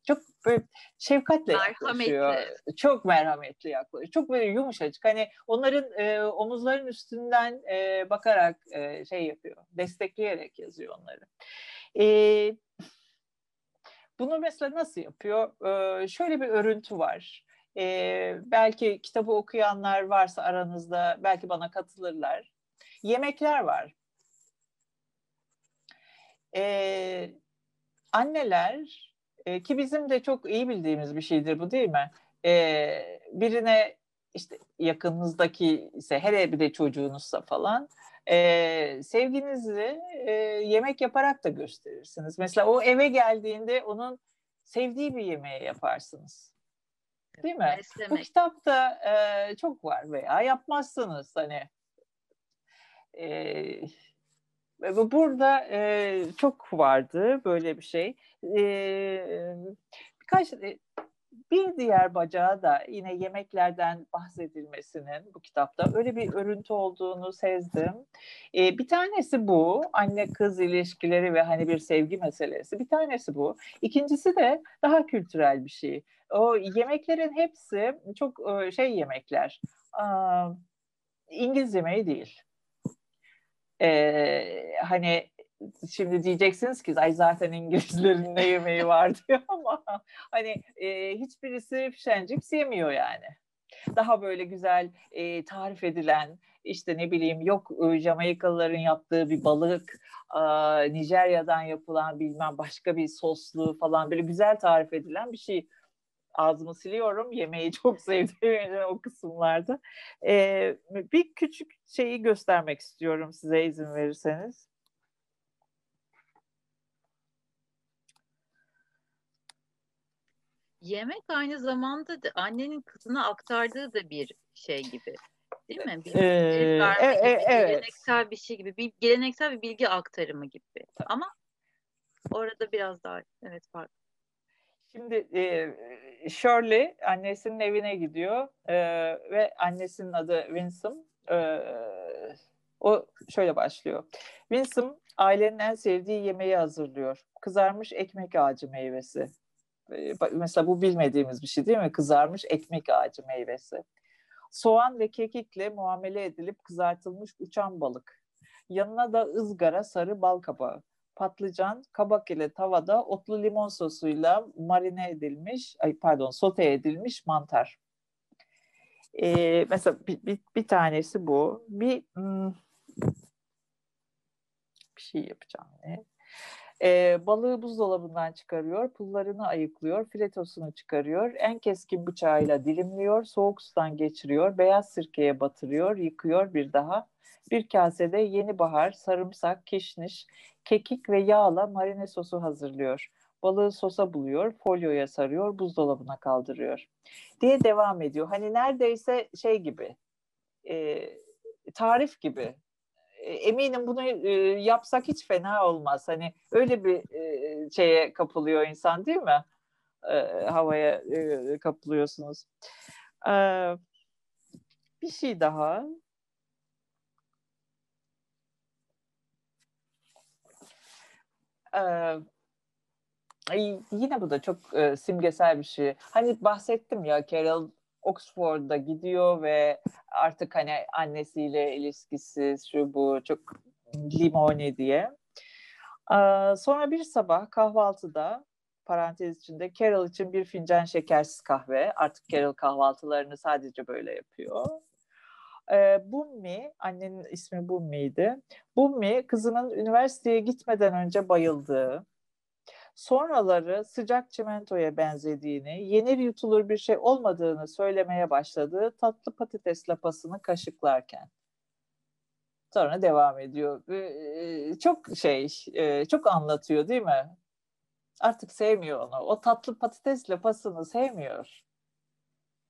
çok böyle şefkatle yaklaşıyor. Çok merhametli yaklaşıyor. Çok böyle yumuşacık. Hani onların e, omuzların üstünden e, bakarak e, şey yapıyor. Destekleyerek yazıyor onları. E, bunu mesela nasıl yapıyor? E, şöyle bir örüntü var. E, belki kitabı okuyanlar varsa aranızda belki bana katılırlar. Yemekler var. E, anneler e, ki bizim de çok iyi bildiğimiz bir şeydir bu değil mi? E, birine işte yakınınızdaki ise hele bir de çocuğunuzsa falan e, sevginizi e, yemek yaparak da gösterirsiniz. Mesela o eve geldiğinde onun sevdiği bir yemeği yaparsınız. Değil mi? Beslemek. Bu kitapta e, çok var veya yapmazsınız hani. E, Burada e, çok vardı böyle bir şey. E, birkaç bir diğer bacağı da yine yemeklerden bahsedilmesinin bu kitapta öyle bir örüntü olduğunu sezdim. E, bir tanesi bu anne kız ilişkileri ve hani bir sevgi meselesi. Bir tanesi bu. İkincisi de daha kültürel bir şey. O yemeklerin hepsi çok şey yemekler. Aa, İngiliz yemeği değil. Ee, hani şimdi diyeceksiniz ki ay zaten İngilizlerin ne yemeği var diyor ama hani e, hiçbirisi fish and chips yemiyor yani. Daha böyle güzel e, tarif edilen işte ne bileyim yok e, Jamaikalıların yaptığı bir balık, e, Nijerya'dan yapılan bilmem başka bir soslu falan böyle güzel tarif edilen bir şey ağzımı siliyorum. Yemeği çok sevdiğim o kısımlarda. Ee, bir küçük şeyi göstermek istiyorum size izin verirseniz. Yemek aynı zamanda da annenin kızına aktardığı da bir şey gibi. Değil mi? Bir Ee, e- e- gibi, evet. geleneksel bir şey gibi. Bir geleneksel bir bilgi aktarımı gibi. Ama orada biraz daha evet farklı. Şimdi e, Shirley annesinin evine gidiyor e, ve annesinin adı Winsome. E, o şöyle başlıyor. Winsome ailenin en sevdiği yemeği hazırlıyor. Kızarmış ekmek ağacı meyvesi. Mesela bu bilmediğimiz bir şey değil mi? Kızarmış ekmek ağacı meyvesi. Soğan ve kekikle muamele edilip kızartılmış uçan balık. Yanına da ızgara sarı bal kabağı patlıcan, kabak ile tavada otlu limon sosuyla marine edilmiş, ay pardon sote edilmiş mantar. Ee, mesela bir, bir, bir tanesi bu. Bir hmm, bir şey yapacağım ne? Ee, balığı buzdolabından çıkarıyor, pullarını ayıklıyor, filetosunu çıkarıyor, en keskin bıçağıyla dilimliyor, soğuk sudan geçiriyor, beyaz sirkeye batırıyor, yıkıyor bir daha. Bir kasede yeni bahar, sarımsak, kişniş, kekik ve yağla marine sosu hazırlıyor. Balığı sosa buluyor, folyoya sarıyor, buzdolabına kaldırıyor. Diye devam ediyor. Hani neredeyse şey gibi, e, tarif gibi. Eminim bunu e, yapsak hiç fena olmaz. Hani öyle bir e, şeye kapılıyor insan değil mi? E, havaya e, kapılıyorsunuz. E, bir şey daha. Ee, yine bu da çok e, simgesel bir şey. Hani bahsettim ya Carol Oxford'da gidiyor ve artık hani annesiyle ilişkisi şu bu çok limoni diye. Ee, sonra bir sabah kahvaltıda parantez içinde Carol için bir fincan şekersiz kahve. Artık Carol kahvaltılarını sadece böyle yapıyor. E, Bummi, annenin ismi Bummi'ydi. Bummi kızının üniversiteye gitmeden önce bayıldığı, sonraları sıcak çimentoya benzediğini, yenir yutulur bir şey olmadığını söylemeye başladığı tatlı patates lapasını kaşıklarken. Sonra devam ediyor. Çok şey, çok anlatıyor değil mi? Artık sevmiyor onu. O tatlı patates lapasını sevmiyor.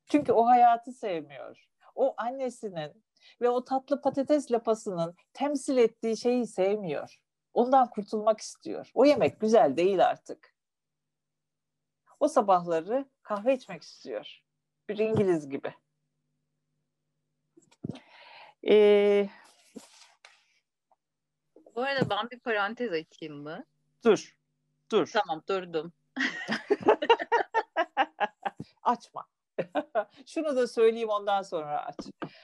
Çünkü o hayatı sevmiyor o annesinin ve o tatlı patates lapasının temsil ettiği şeyi sevmiyor. Ondan kurtulmak istiyor. O yemek güzel değil artık. O sabahları kahve içmek istiyor. Bir İngiliz gibi. Ee, Bu arada ben bir parantez açayım mı? Dur. Dur. Tamam durdum. Açma. Şunu da söyleyeyim ondan sonra aç.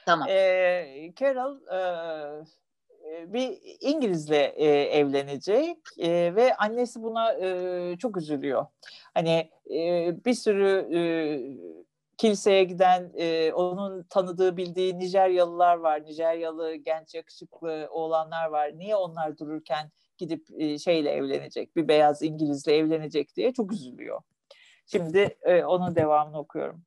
Tamam. Ee, Carol e, bir İngilizle e, evlenecek e, ve annesi buna e, çok üzülüyor. Hani e, bir sürü e, kiliseye giden e, onun tanıdığı bildiği Nijeryalılar var. Nijeryalı genç yakışıklı oğlanlar var. Niye onlar dururken gidip e, şeyle evlenecek, bir beyaz İngilizle evlenecek diye çok üzülüyor. Şimdi e, onun devamını okuyorum.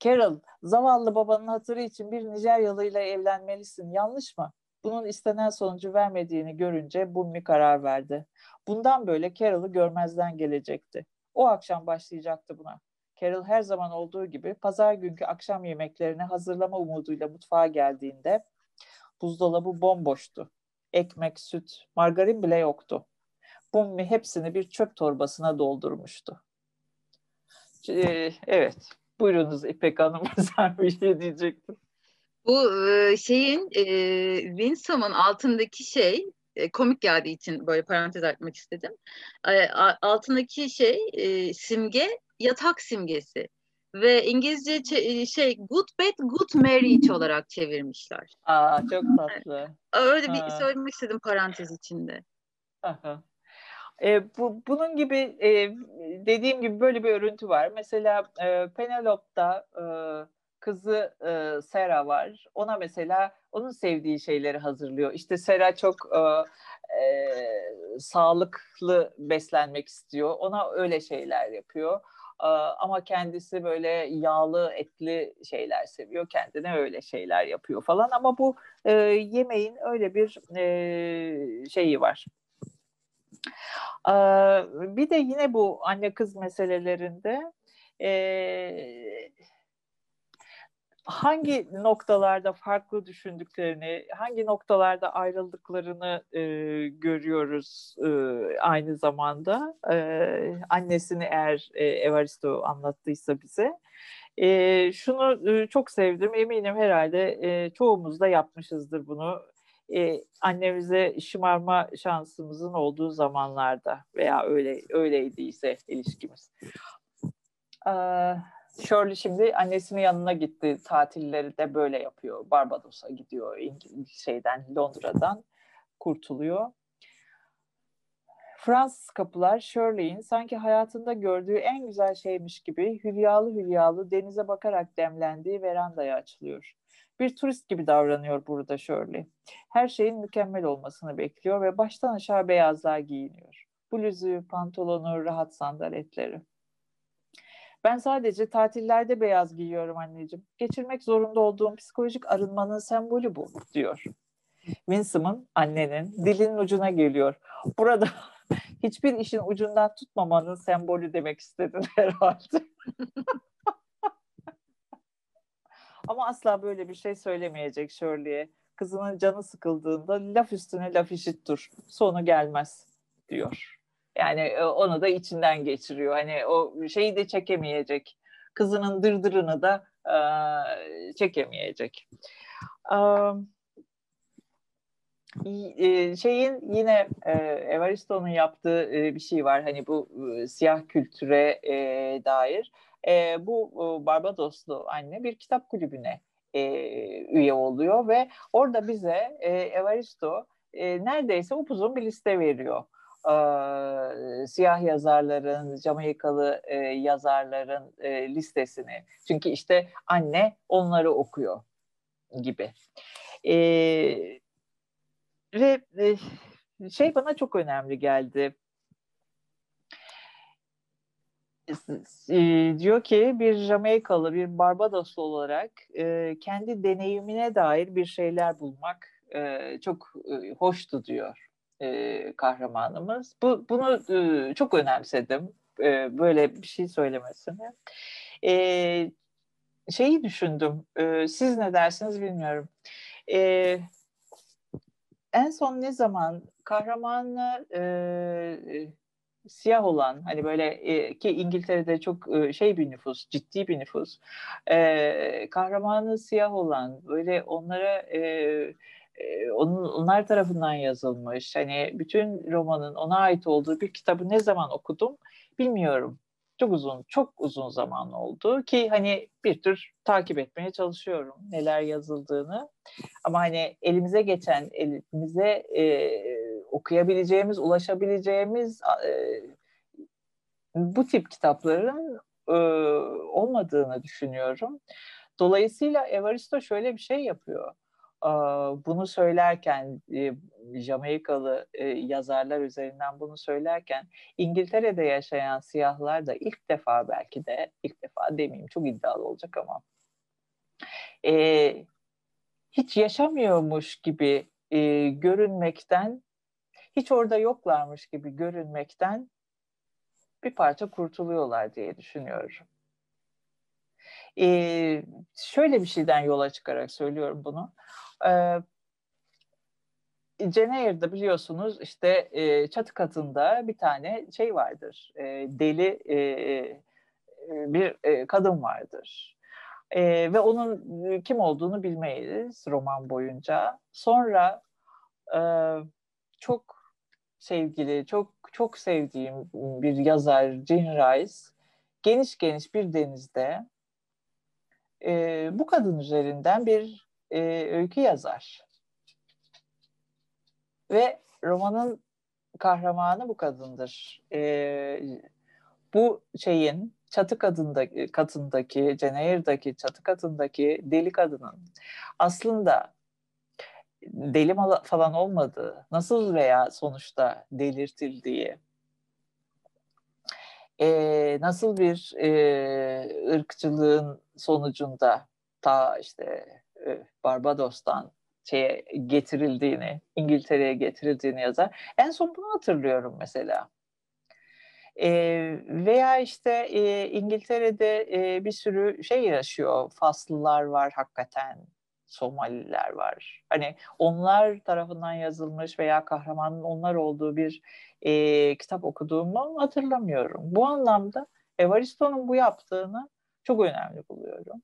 Carol, zavallı babanın hatırı için bir Nijeryalı ile evlenmelisin. Yanlış mı? Bunun istenen sonucu vermediğini görünce Bummi karar verdi. Bundan böyle Carol'ı görmezden gelecekti. O akşam başlayacaktı buna. Carol her zaman olduğu gibi pazar günkü akşam yemeklerini hazırlama umuduyla mutfağa geldiğinde buzdolabı bomboştu. Ekmek, süt, margarin bile yoktu. Bummi hepsini bir çöp torbasına doldurmuştu. Ee, evet, Buyurunuz İpek Hanım, sen bir şey diyecektin. Bu e, şeyin e, Winsome'un altındaki şey e, komik geldiği için böyle parantez açmak istedim. altındaki şey simge yatak simgesi. Ve İngilizce şey good bad good marriage olarak çevirmişler. Aa, çok tatlı. Öyle bir Ha. söylemek istedim parantez içinde. Aha. E, bu, bunun gibi e, dediğim gibi böyle bir örüntü var. Mesela e, Penelope'da e, kızı e, Sera var. Ona mesela onun sevdiği şeyleri hazırlıyor. İşte Sera çok e, e, sağlıklı beslenmek istiyor. Ona öyle şeyler yapıyor. E, ama kendisi böyle yağlı etli şeyler seviyor. Kendine öyle şeyler yapıyor falan. Ama bu e, yemeğin öyle bir e, şeyi var. Ee, Bir de yine bu anne kız meselelerinde e, hangi noktalarda farklı düşündüklerini, hangi noktalarda ayrıldıklarını e, görüyoruz e, aynı zamanda. E, annesini eğer e, Evaristo anlattıysa bize. E, şunu e, çok sevdim, eminim herhalde e, çoğumuz da yapmışızdır bunu e, annemize şımarma şansımızın olduğu zamanlarda veya öyle öyle ilişkimiz. Ee, Shirley şimdi annesinin yanına gitti. Tatilleri de böyle yapıyor. Barbados'a gidiyor şeyden Londra'dan kurtuluyor. Fransız kapılar Shirley'in sanki hayatında gördüğü en güzel şeymiş gibi hülyalı hülyalı denize bakarak demlendiği verandaya açılıyor. Bir turist gibi davranıyor burada Shirley. Her şeyin mükemmel olmasını bekliyor ve baştan aşağı beyazlar giyiniyor. Bluzu, pantolonu, rahat sandaletleri. Ben sadece tatillerde beyaz giyiyorum anneciğim. Geçirmek zorunda olduğum psikolojik arınmanın sembolü bu, diyor. Winsom'ın, annenin, dilinin ucuna geliyor. Burada hiçbir işin ucundan tutmamanın sembolü demek istedin herhalde. Ama asla böyle bir şey söylemeyecek Shirley'e. Kızının canı sıkıldığında laf üstüne laf işittir. Sonu gelmez diyor. Yani e, onu da içinden geçiriyor. Hani o şeyi de çekemeyecek. Kızının dırdırını da e, çekemeyecek. E, şeyin yine Evaristo'nun yaptığı bir şey var. Hani bu siyah kültüre dair bu Barbadoslu anne bir kitap kulübüne üye oluyor ve orada bize Evaristo neredeyse upuzun bir liste veriyor. E, siyah yazarların, Jamaikalı e, yazarların e, listesini. Çünkü işte anne onları okuyor gibi. E, ve e, şey bana çok önemli geldi diyor ki bir Jamaikalı, bir Barbadoslu olarak e, kendi deneyimine dair bir şeyler bulmak e, çok e, hoştu diyor e, kahramanımız. Bu bunu e, çok önemsedim e, böyle bir şey söylemesini. E, şeyi düşündüm. E, siz ne dersiniz bilmiyorum. E, en son ne zaman kahramanı e, siyah olan hani böyle e, ki İngiltere'de çok e, şey bir nüfus, ciddi bir nüfus. E, kahramanı siyah olan böyle onlara e, e, onun, onlar tarafından yazılmış. Hani bütün romanın ona ait olduğu bir kitabı ne zaman okudum bilmiyorum. Çok uzun, çok uzun zaman oldu ki hani bir tür takip etmeye çalışıyorum neler yazıldığını. Ama hani elimize geçen, elimize e, okuyabileceğimiz, ulaşabileceğimiz e, bu tip kitapların e, olmadığını düşünüyorum. Dolayısıyla Evaristo şöyle bir şey yapıyor. Bunu söylerken Jamaikalı yazarlar üzerinden bunu söylerken İngiltere'de yaşayan siyahlar da ilk defa belki de ilk defa demeyeyim çok iddialı olacak ama hiç yaşamıyormuş gibi görünmekten hiç orada yoklarmış gibi görünmekten bir parça kurtuluyorlar diye düşünüyorum. Ee, şöyle bir şeyden yola çıkarak söylüyorum bunu. Ee, Ceneyir'de biliyorsunuz işte e, çatı katında bir tane şey vardır. E, deli e, e bir e, kadın vardır. E, ve onun kim olduğunu bilmeyiz roman boyunca. Sonra e, çok sevgili, çok çok sevdiğim bir yazar Jean Rice geniş geniş bir denizde e, bu kadın üzerinden bir e, öykü yazar. Ve romanın kahramanı bu kadındır. E, bu şeyin çatı kadındaki, katındaki, Cenehir'daki çatı katındaki deli kadının aslında deli falan olmadığı, nasıl veya sonuçta delirtildiği, e, nasıl bir e, ırkçılığın sonucunda ta işte Barbados'tan şeye getirildiğini, İngiltere'ye getirildiğini yazar. En son bunu hatırlıyorum mesela. E, veya işte e, İngiltere'de e, bir sürü şey yaşıyor. Faslılar var hakikaten. Somaliler var. Hani onlar tarafından yazılmış veya kahramanın onlar olduğu bir e, kitap okuduğumu hatırlamıyorum. Bu anlamda Evaristo'nun bu yaptığını çok önemli buluyorum.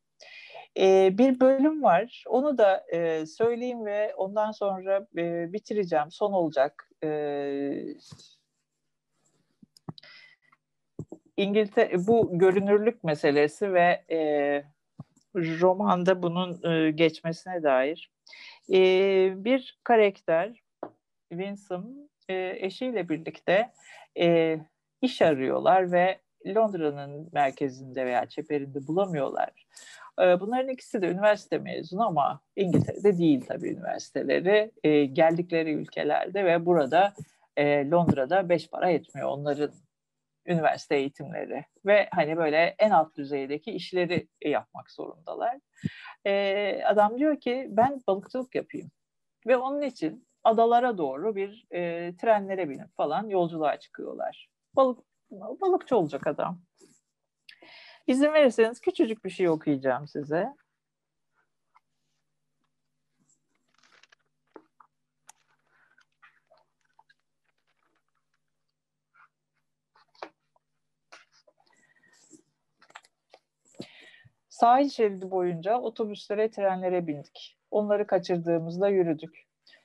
E, bir bölüm var. Onu da e, söyleyeyim ve ondan sonra e, bitireceğim. Son olacak. E, İngiltere bu görünürlük meselesi ve e, romanda bunun e, geçmesine dair e, bir karakter Winsome e, eşiyle birlikte e, iş arıyorlar ve Londra'nın merkezinde veya çeperinde bulamıyorlar. E, bunların ikisi de üniversite mezunu ama İngiltere'de değil tabii üniversiteleri. E, geldikleri ülkelerde ve burada e, Londra'da beş para etmiyor onların üniversite eğitimleri ve hani böyle en alt düzeydeki işleri yapmak zorundalar. E, adam diyor ki ben balıkçılık yapayım ve onun için adalara doğru bir e, trenlere binip falan yolculuğa çıkıyorlar. Balık balıkçı olacak adam. İzin verirseniz küçücük bir şey okuyacağım size. Sahil şeridi boyunca otobüslere, trenlere bindik. Onları kaçırdığımızda yürüdük.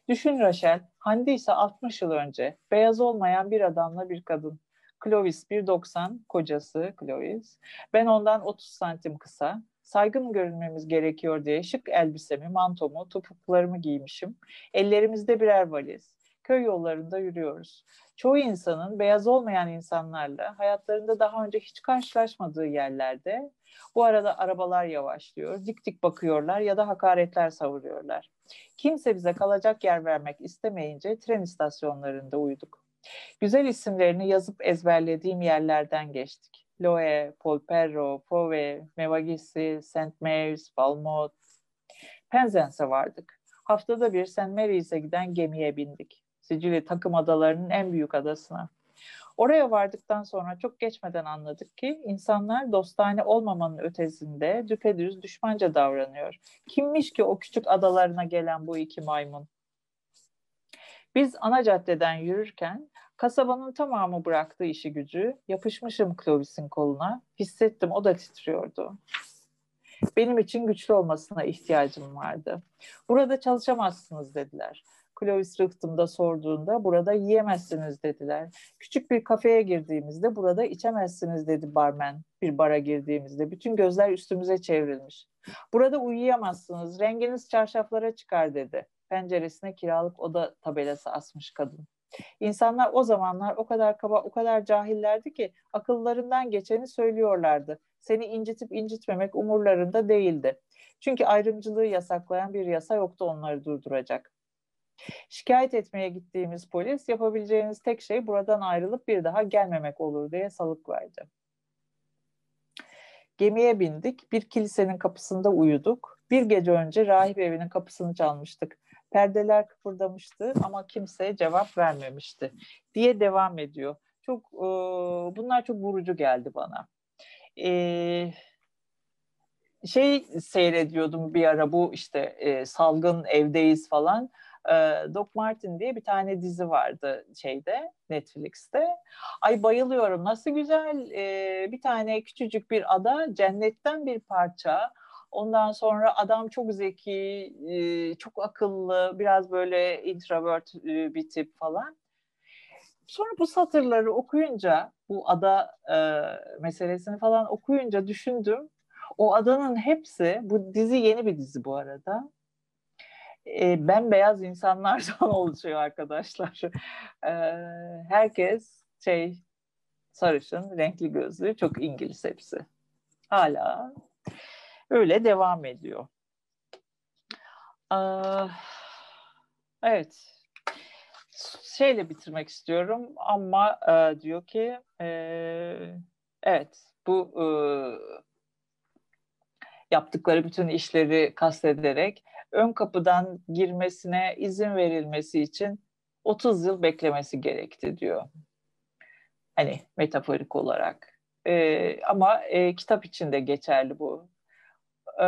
Düşün Rachel, Hande ise 60 yıl önce beyaz olmayan bir adamla bir kadın. Clovis 1.90, kocası Clovis. Ben ondan 30 santim kısa. Saygın görünmemiz gerekiyor diye şık elbisemi, mantomu, topuklarımı giymişim. Ellerimizde birer valiz. Köy yollarında yürüyoruz. Çoğu insanın beyaz olmayan insanlarla hayatlarında daha önce hiç karşılaşmadığı yerlerde bu arada arabalar yavaşlıyor, dik dik bakıyorlar ya da hakaretler savuruyorlar. Kimse bize kalacak yer vermek istemeyince tren istasyonlarında uyuduk. Güzel isimlerini yazıp ezberlediğim yerlerden geçtik. Loe, Polperro, Pove, Mevagisi, St. Mary's, Valmont. Penzance vardık. Haftada bir St. Mary's'e giden gemiye bindik. Sicilya takım adalarının en büyük adasına. Oraya vardıktan sonra çok geçmeden anladık ki insanlar dostane olmamanın ötesinde düpedüz düşmanca davranıyor. Kimmiş ki o küçük adalarına gelen bu iki maymun? Biz ana caddeden yürürken kasabanın tamamı bıraktığı işi gücü, yapışmışım Clovis'in koluna, hissettim o da titriyordu. Benim için güçlü olmasına ihtiyacım vardı. Burada çalışamazsınız dediler. Clovis rıhtımda sorduğunda burada yiyemezsiniz dediler. Küçük bir kafeye girdiğimizde burada içemezsiniz dedi barmen bir bara girdiğimizde. Bütün gözler üstümüze çevrilmiş. Burada uyuyamazsınız, renginiz çarşaflara çıkar dedi. Penceresine kiralık oda tabelası asmış kadın. İnsanlar o zamanlar o kadar kaba, o kadar cahillerdi ki akıllarından geçeni söylüyorlardı. Seni incitip incitmemek umurlarında değildi. Çünkü ayrımcılığı yasaklayan bir yasa yoktu onları durduracak. Şikayet etmeye gittiğimiz polis yapabileceğiniz tek şey buradan ayrılıp bir daha gelmemek olur diye salık verdi. Gemiye bindik, bir kilisenin kapısında uyuduk. Bir gece önce rahip evinin kapısını çalmıştık. Perdeler kıpırdamıştı ama kimse cevap vermemişti diye devam ediyor. Çok e, bunlar çok vurucu geldi bana. E, şey seyrediyordum bir ara bu işte e, salgın evdeyiz falan. E, Doc Martin diye bir tane dizi vardı şeyde Netflix'te. Ay bayılıyorum nasıl güzel e, bir tane küçücük bir ada cennetten bir parça. Ondan sonra adam çok zeki, çok akıllı, biraz böyle introvert bir tip falan. Sonra bu satırları okuyunca, bu ada meselesini falan okuyunca düşündüm o adanın hepsi, bu dizi yeni bir dizi bu arada. E, bembeyaz insanlardan oluşuyor arkadaşlar. Herkes şey sarışın, renkli gözlü, çok İngiliz hepsi. Hala öyle devam ediyor. Aa, evet. Şeyle bitirmek istiyorum ama e, diyor ki e, evet bu e, yaptıkları bütün işleri kastederek ön kapıdan girmesine izin verilmesi için 30 yıl beklemesi gerekti diyor. Hani metaforik olarak. E, ama e, kitap içinde geçerli bu. E,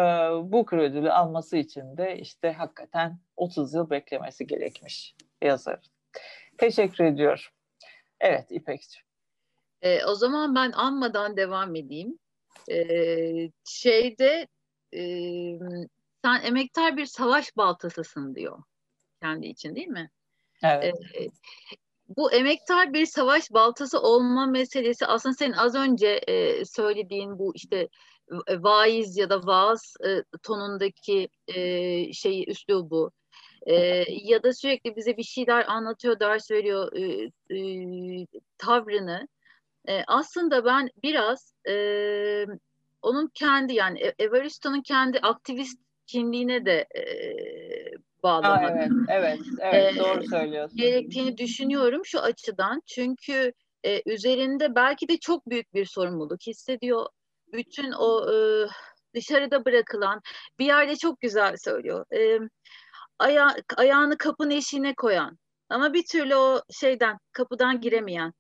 Booker ödülü alması için de işte hakikaten 30 yıl beklemesi gerekmiş yazar. Teşekkür ediyorum. Evet İpekciğim. E, o zaman ben anmadan devam edeyim. E, şeyde e, sen emektar bir savaş baltasısın diyor kendi için değil mi? Evet. E, bu emektar bir savaş baltası olma meselesi aslında senin az önce e, söylediğin bu işte vaiz ya da vaaz e, tonundaki e, şeyi üslubu e, ya da sürekli bize bir şeyler anlatıyor, ders veriyor e, e, tavrını e, aslında ben biraz e, onun kendi yani Evaristo'nun kendi aktivist kimliğine de e, bağlamak. Aa, evet, evet, evet, doğru söylüyorsun. Gerektiğini düşünüyorum şu açıdan. Çünkü e, üzerinde belki de çok büyük bir sorumluluk hissediyor. Bütün o e, dışarıda bırakılan bir yerde çok güzel söylüyor. E, aya, ayağını kapının eşiğine koyan ama bir türlü o şeyden kapıdan giremeyen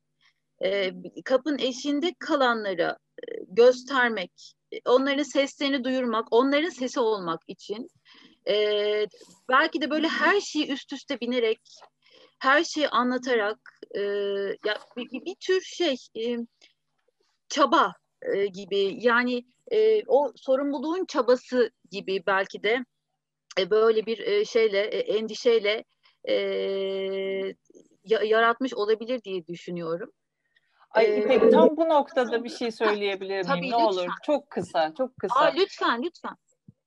e, kapının eşiğinde kalanlara e, göstermek, onların seslerini duyurmak, onların sesi olmak için e, belki de böyle her şeyi üst üste binerek, her şeyi anlatarak e, ya bir, bir, tür şey e, çaba e, gibi yani e, o sorumluluğun çabası gibi belki de e, böyle bir e, şeyle e, endişeyle e, yaratmış olabilir diye düşünüyorum. Ay İpek tam bu noktada bir şey söyleyebilir miyim? ne lütfen. olur çok kısa, çok kısa. Aa, lütfen, lütfen.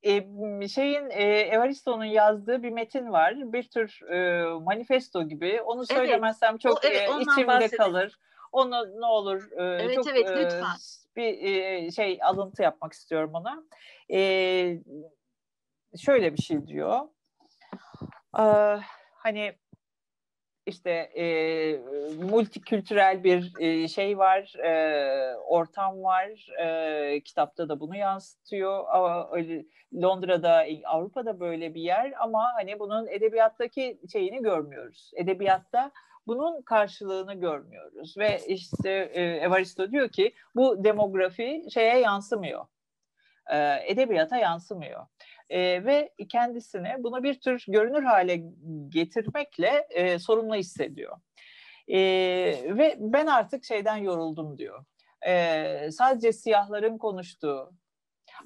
Ee, şeyin e, Evaristo'nun yazdığı bir metin var. Bir tür e, manifesto gibi. Onu söylemezsem evet. çok o, evet, e, içimde bahsedelim. kalır. Onu ne olur e, evet, çok evet, lütfen. E, bir e, şey alıntı yapmak istiyorum ona. E, şöyle bir şey diyor. E, hani işte e, multikültürel bir e, şey var, e, ortam var. E, kitapta da bunu yansıtıyor. Londra'da, Avrupa'da böyle bir yer ama hani bunun edebiyattaki şeyini görmüyoruz. Edebiyatta bunun karşılığını görmüyoruz ve işte e, Evaristo diyor ki bu demografi şeye yansımıyor. E, edebiyata yansımıyor e, ve kendisini bunu bir tür görünür hale getirmekle e, sorumlu hissediyor. E, ve ben artık şeyden yoruldum diyor. E, sadece siyahların konuştuğu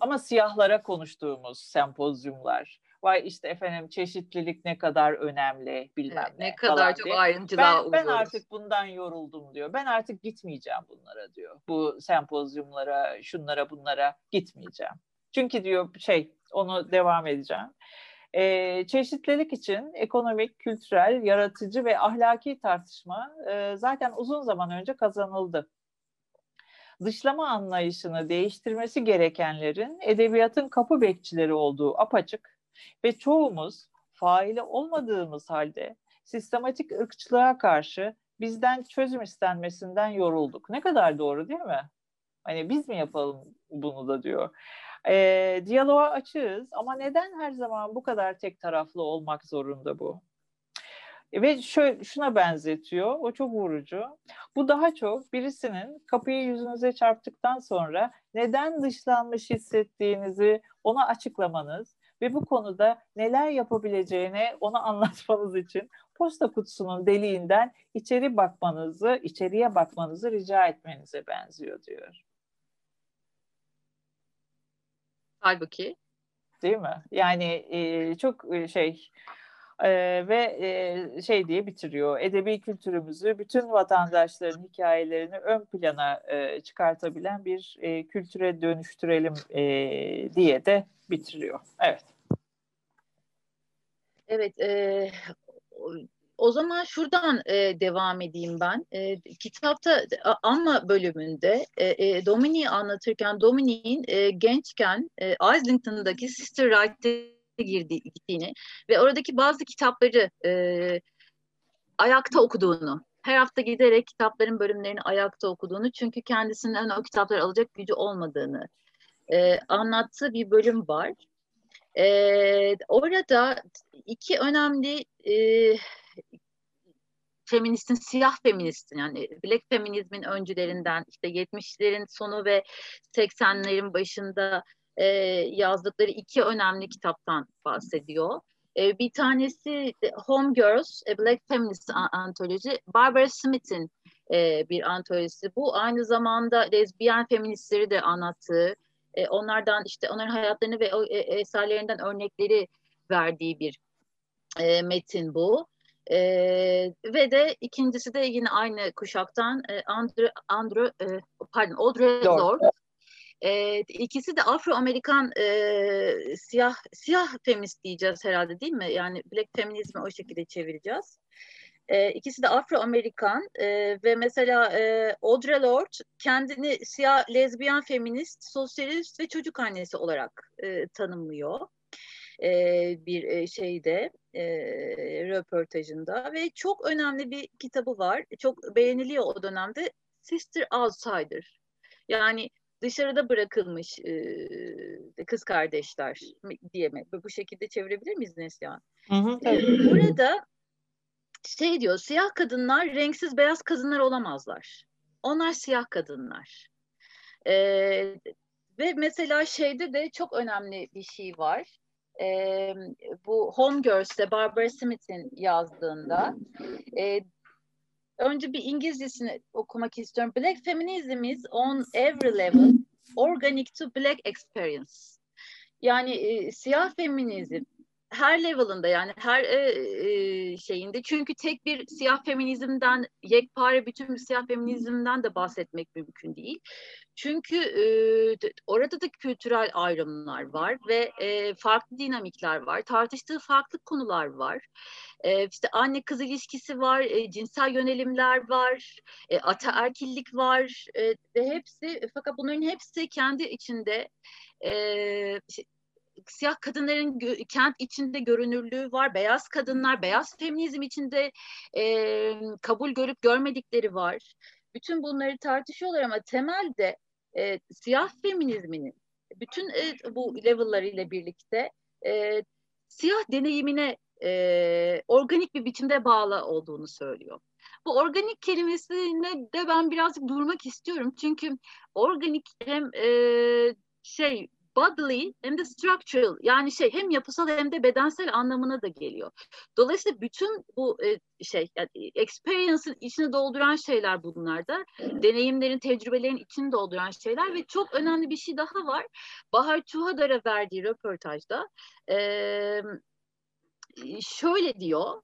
ama siyahlara konuştuğumuz sempozyumlar, vay işte efendim çeşitlilik ne kadar önemli bilmem evet, ne. Ne kadar çok ayrıntılar ben, ben artık bundan yoruldum diyor. Ben artık gitmeyeceğim bunlara diyor. Bu sempozyumlara, şunlara bunlara gitmeyeceğim. Çünkü diyor şey onu devam edeceğim. E, çeşitlilik için ekonomik, kültürel, yaratıcı ve ahlaki tartışma e, zaten uzun zaman önce kazanıldı. Dışlama anlayışını değiştirmesi gerekenlerin edebiyatın kapı bekçileri olduğu apaçık ve çoğumuz faili olmadığımız halde sistematik ırkçılığa karşı bizden çözüm istenmesinden yorulduk. Ne kadar doğru değil mi? Hani biz mi yapalım bunu da diyor. E, diyaloğa açığız ama neden her zaman bu kadar tek taraflı olmak zorunda bu? Ve şöyle, şuna benzetiyor, o çok vurucu. Bu daha çok birisinin kapıyı yüzünüze çarptıktan sonra neden dışlanmış hissettiğinizi ona açıklamanız ve bu konuda neler yapabileceğini ona anlatmanız için posta kutusunun deliğinden içeri bakmanızı, içeriye bakmanızı rica etmenize benziyor diyor. Halbuki. Değil mi? Yani e, çok şey e, ve e, şey diye bitiriyor. Edebi kültürümüzü bütün vatandaşların hikayelerini ön plana e, çıkartabilen bir e, kültüre dönüştürelim e, diye de bitiriyor. Evet. Evet, e, o zaman şuradan e, devam edeyim ben. E, kitapta Amma bölümünde e, e, Domini'yi anlatırken Domini'nin e, gençken e, Islington'daki Sister Wright'e girdi, gittiğini ve oradaki bazı kitapları e, ayakta okuduğunu, her hafta giderek kitapların bölümlerini ayakta okuduğunu çünkü kendisinden o kitapları alacak gücü olmadığını e, anlattığı bir bölüm var. E, orada iki önemli e, feministin, siyah feministin yani black feminizmin öncülerinden işte 70'lerin sonu ve 80'lerin başında e, yazdıkları iki önemli kitaptan bahsediyor. E, bir tanesi Home Girls, A Black Feminist Anthology, Barbara Smith'in e, bir antolojisi. Bu aynı zamanda lezbiyen feministleri de anlattığı, e, onlardan işte onların hayatlarını ve e, eserlerinden örnekleri verdiği bir e, metin bu. E, ve de ikincisi de yine aynı kuşaktan e, Andrew, Andrew e, pardon Audre Lorde. E, ikisi de Afro-Amerikan e, siyah siyah feminist diyeceğiz herhalde değil mi? Yani Black feminizmi o şekilde çevireceğiz. E, ikisi de Afro-Amerikan e, ve mesela e, Audre Lorde kendini siyah lezbiyen feminist, sosyalist ve çocuk annesi olarak e, tanımlıyor e, bir şeyde e, röportajında ve çok önemli bir kitabı var. Çok beğeniliyor o dönemde. Sister Outsider. Yani dışarıda bırakılmış e, kız kardeşler diye mi? Bu şekilde çevirebilir miyiz Neslihan? Hı hı, tabii. Burada şey diyor, siyah kadınlar renksiz beyaz kadınlar olamazlar. Onlar siyah kadınlar. Ee, ve mesela şeyde de çok önemli bir şey var. Ee, bu Home Girls'te Barbara Smith'in yazdığında e, önce bir İngilizcesini okumak istiyorum. Black feminism is on every level organic to black experience. Yani e, siyah feminizm her level'ında yani her e, e, şeyinde çünkü tek bir siyah feminizmden yekpare bütün bir siyah feminizmden de bahsetmek mümkün değil. Çünkü e, orada da kültürel ayrımlar var ve e, farklı dinamikler var. Tartıştığı farklı konular var. E, işte anne kız ilişkisi var, e, cinsel yönelimler var, e, ataerkillik var e, ve hepsi fakat bunların hepsi kendi içinde e, siyah kadınların kent içinde görünürlüğü var. Beyaz kadınlar, beyaz feminizm içinde e, kabul görüp görmedikleri var. Bütün bunları tartışıyorlar ama temelde e, siyah feminizminin bütün e, bu level'larıyla birlikte e, siyah deneyimine e, organik bir biçimde bağlı olduğunu söylüyor. Bu organik kelimesine de ben birazcık durmak istiyorum. Çünkü organik hem e, şey bodily hem de structural yani şey hem yapısal hem de bedensel anlamına da geliyor. Dolayısıyla bütün bu e, şey yani experience'ın içine dolduran şeyler bunlar. Deneyimlerin, tecrübelerin içini dolduran şeyler ve çok önemli bir şey daha var. Bahar Çuhadar'a verdiği röportajda e, şöyle diyor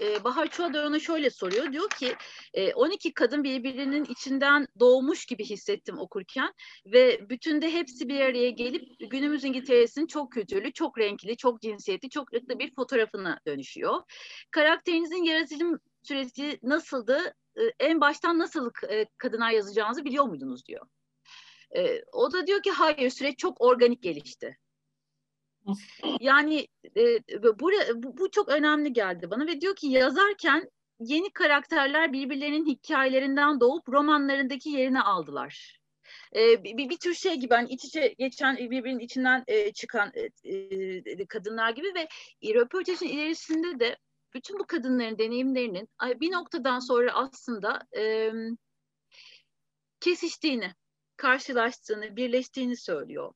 e, Bahar Çuadar ona şöyle soruyor. Diyor ki e, 12 kadın birbirinin içinden doğmuş gibi hissettim okurken ve bütün de hepsi bir araya gelip günümüz İngiltere'sinin çok kültürlü, çok renkli, çok cinsiyetli, çok ırklı bir fotoğrafına dönüşüyor. Karakterinizin yaratılım süreci nasıldı? E, en baştan nasıl e, kadınlar yazacağınızı biliyor muydunuz diyor. E, o da diyor ki hayır süreç çok organik gelişti. Yani e, bu, bu çok önemli geldi bana ve diyor ki yazarken yeni karakterler birbirlerinin hikayelerinden doğup romanlarındaki yerini aldılar. E, bir, bir tür şey gibi hani iç içe geçen birbirinin içinden e, çıkan e, e, kadınlar gibi ve röportajın ilerisinde de bütün bu kadınların deneyimlerinin bir noktadan sonra aslında e, kesiştiğini, karşılaştığını, birleştiğini söylüyor.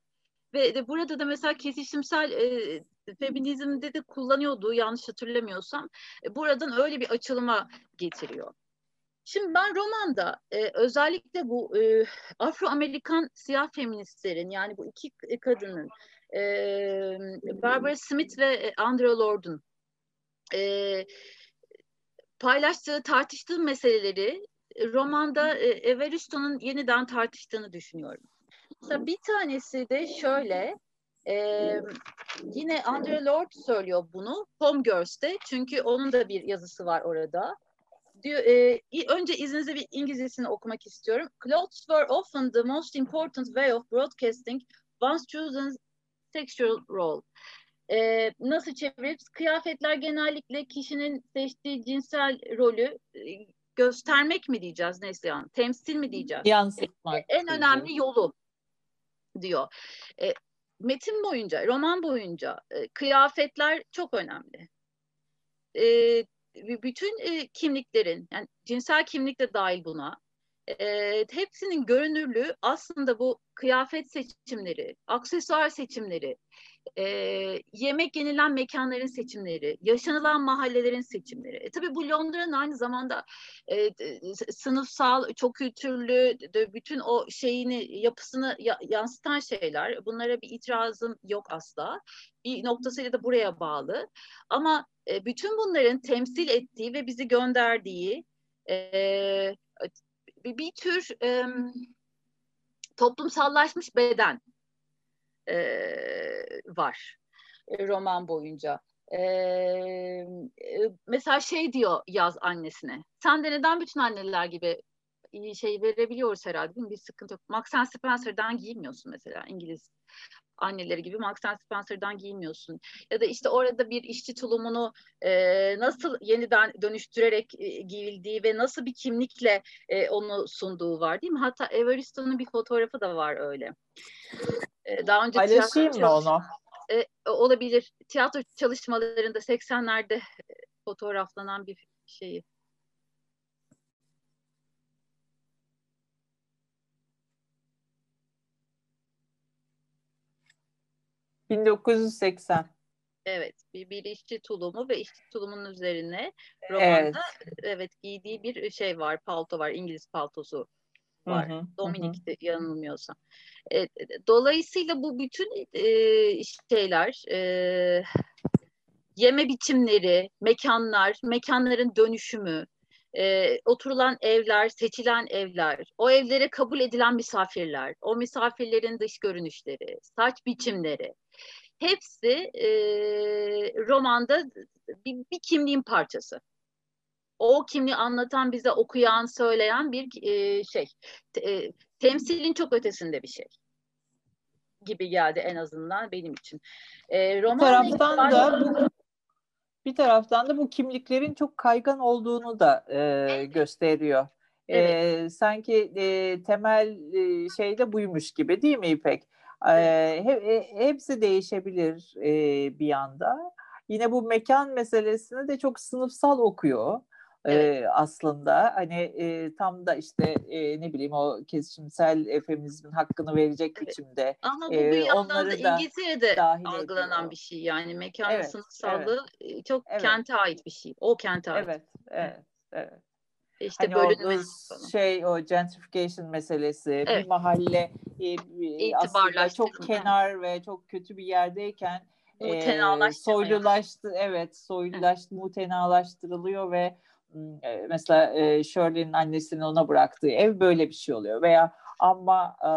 Ve de burada da mesela kesişimsel e, feminizmde de kullanıyordu yanlış hatırlamıyorsam. E, buradan öyle bir açılıma getiriyor. Şimdi ben romanda e, özellikle bu e, Afro-Amerikan siyah feministlerin yani bu iki kadının e, Barbara Smith ve Andrea Lord'un e, paylaştığı, tartıştığı meseleleri romanda e, Evaristo'nun yeniden tartıştığını düşünüyorum. Mesela bir tanesi de şöyle, e, yine Andre Lord söylüyor bunu Home Girls'te çünkü onun da bir yazısı var orada. Diyor, e, önce izninizle bir İngilizcesini okumak istiyorum. Clothes were often the most important way of broadcasting one's chosen sexual role. E, nasıl çeviririz? Kıyafetler genellikle kişinin seçtiği cinsel rolü göstermek mi diyeceğiz Neslihan? Temsil mi diyeceğiz? Yansıtmak. E, en önemli yolu diyor. E, metin boyunca, roman boyunca e, kıyafetler çok önemli. E, bütün e, kimliklerin, yani cinsel kimlik de dahil buna, e, hepsinin görünürlüğü aslında bu kıyafet seçimleri, aksesuar seçimleri, e, yemek yenilen mekanların seçimleri, yaşanılan mahallelerin seçimleri. E, tabii bu Londra'nın aynı zamanda e, sınıfsal, çok kültürlü, de, bütün o şeyini, yapısını ya, yansıtan şeyler. Bunlara bir itirazım yok asla. Bir noktasıyla da buraya bağlı. Ama e, bütün bunların temsil ettiği ve bizi gönderdiği e, bir, bir tür e, toplumsallaşmış beden e, var roman boyunca. E, mesela şey diyor yaz annesine. Sen de neden bütün anneler gibi şey verebiliyoruz herhalde değil mi? Bir sıkıntı yok. Max Spencer'dan giymiyorsun mesela İngiliz anneleri gibi Marks Spencer'dan giymiyorsun. Ya da işte orada bir işçi tulumunu e, nasıl yeniden dönüştürerek e, giyildiği ve nasıl bir kimlikle e, onu sunduğu var değil mi? Hatta Evaristo'nun bir fotoğrafı da var öyle. E, daha önce Paylaşayım mı onu? E, olabilir. Tiyatro çalışmalarında 80'lerde fotoğraflanan bir şeyi. 1980. Evet, bir, bir işçi tulumu ve işçi tulumunun üzerine romanda evet. evet giydiği bir şey var, palto var, İngiliz paltosu var. Hı hı, Dominik'te hı. yanılmıyorsam. E, dolayısıyla bu bütün e, şeyler, e, yeme biçimleri, mekanlar, mekanların dönüşümü, e, oturulan evler, seçilen evler, o evlere kabul edilen misafirler, o misafirlerin dış görünüşleri, saç biçimleri, hepsi e, romanda bir, bir kimliğin parçası. O kimliği anlatan, bize okuyan, söyleyen bir e, şey. E, temsilin çok ötesinde bir şey gibi geldi en azından benim için. E, roman bir taraftan da bu, bir taraftan da bu kimliklerin çok kaygan olduğunu da e, gösteriyor. Evet. E, sanki e, temel e, şey de buymuş gibi değil mi İpek? E, hepsi değişebilir e, bir anda. Yine bu mekan meselesini de çok sınıfsal okuyor. Evet. aslında hani e, tam da işte e, ne bileyim o kesişimsel feminizmin hakkını verecek evet. biçimde. Ama bu bir yandan da İngiltere'de algılanan ediyor. bir şey yani mekan evet, sınıfsallığı evet. çok evet. kente ait bir şey. O kente ait. Evet, evet, evet. İşte hani bölünme o, şey o gentrification meselesi evet. bir mahalle e, aslında çok kenar ve çok kötü bir yerdeyken e, soylulaştı evet soylulaştı mutenalaştırılıyor ve e, mesela e, Shirley'nin annesinin ona bıraktığı ev böyle bir şey oluyor veya ama e,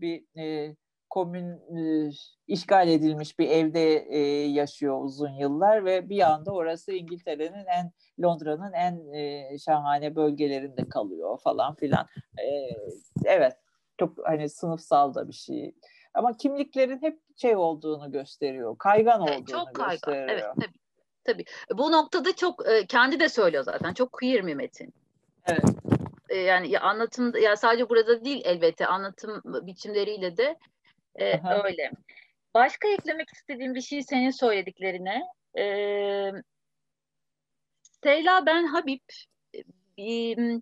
bir e, komün e, işgal edilmiş bir evde e, yaşıyor uzun yıllar ve bir anda orası İngiltere'nin en Londra'nın en e, şahane bölgelerinde kalıyor falan filan. E, evet çok hani sınıfsal da bir şey. Ama kimliklerin hep şey olduğunu gösteriyor. Kaygan olduğunu çok kaygan. gösteriyor. Evet tabii. Tabii. Bu noktada çok e, kendi de söylüyor zaten. Çok queer bir metin. Evet. E, yani ya anlatım ya sadece burada değil elbette anlatım biçimleriyle de e, öyle. Başka eklemek istediğim bir şey senin söylediklerine. E, Seyla Ben Habib bir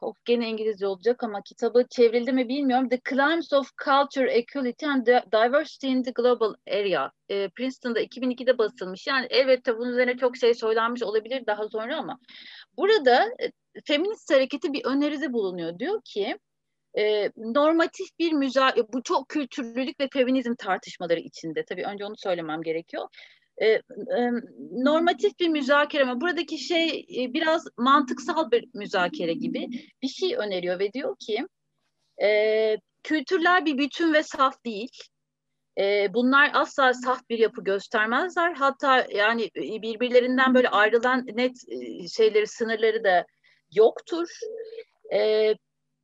of gene İngilizce olacak ama kitabı çevrildi mi bilmiyorum. The Climbs of Culture, Equality and Diversity in the Global Area. E, Princeton'da 2002'de basılmış. Yani elbette bunun üzerine çok şey söylenmiş olabilir daha sonra ama burada e, feminist hareketi bir öneride bulunuyor. Diyor ki e, normatif bir müza bu çok kültürlülük ve feminizm tartışmaları içinde. Tabii önce onu söylemem gerekiyor. E, normatif bir müzakere ama buradaki şey e, biraz mantıksal bir müzakere gibi bir şey öneriyor ve diyor ki e, kültürler bir bütün ve saf değil. Bunlar asla saf bir yapı göstermezler. Hatta yani birbirlerinden böyle ayrılan net şeyleri, sınırları da yoktur. E,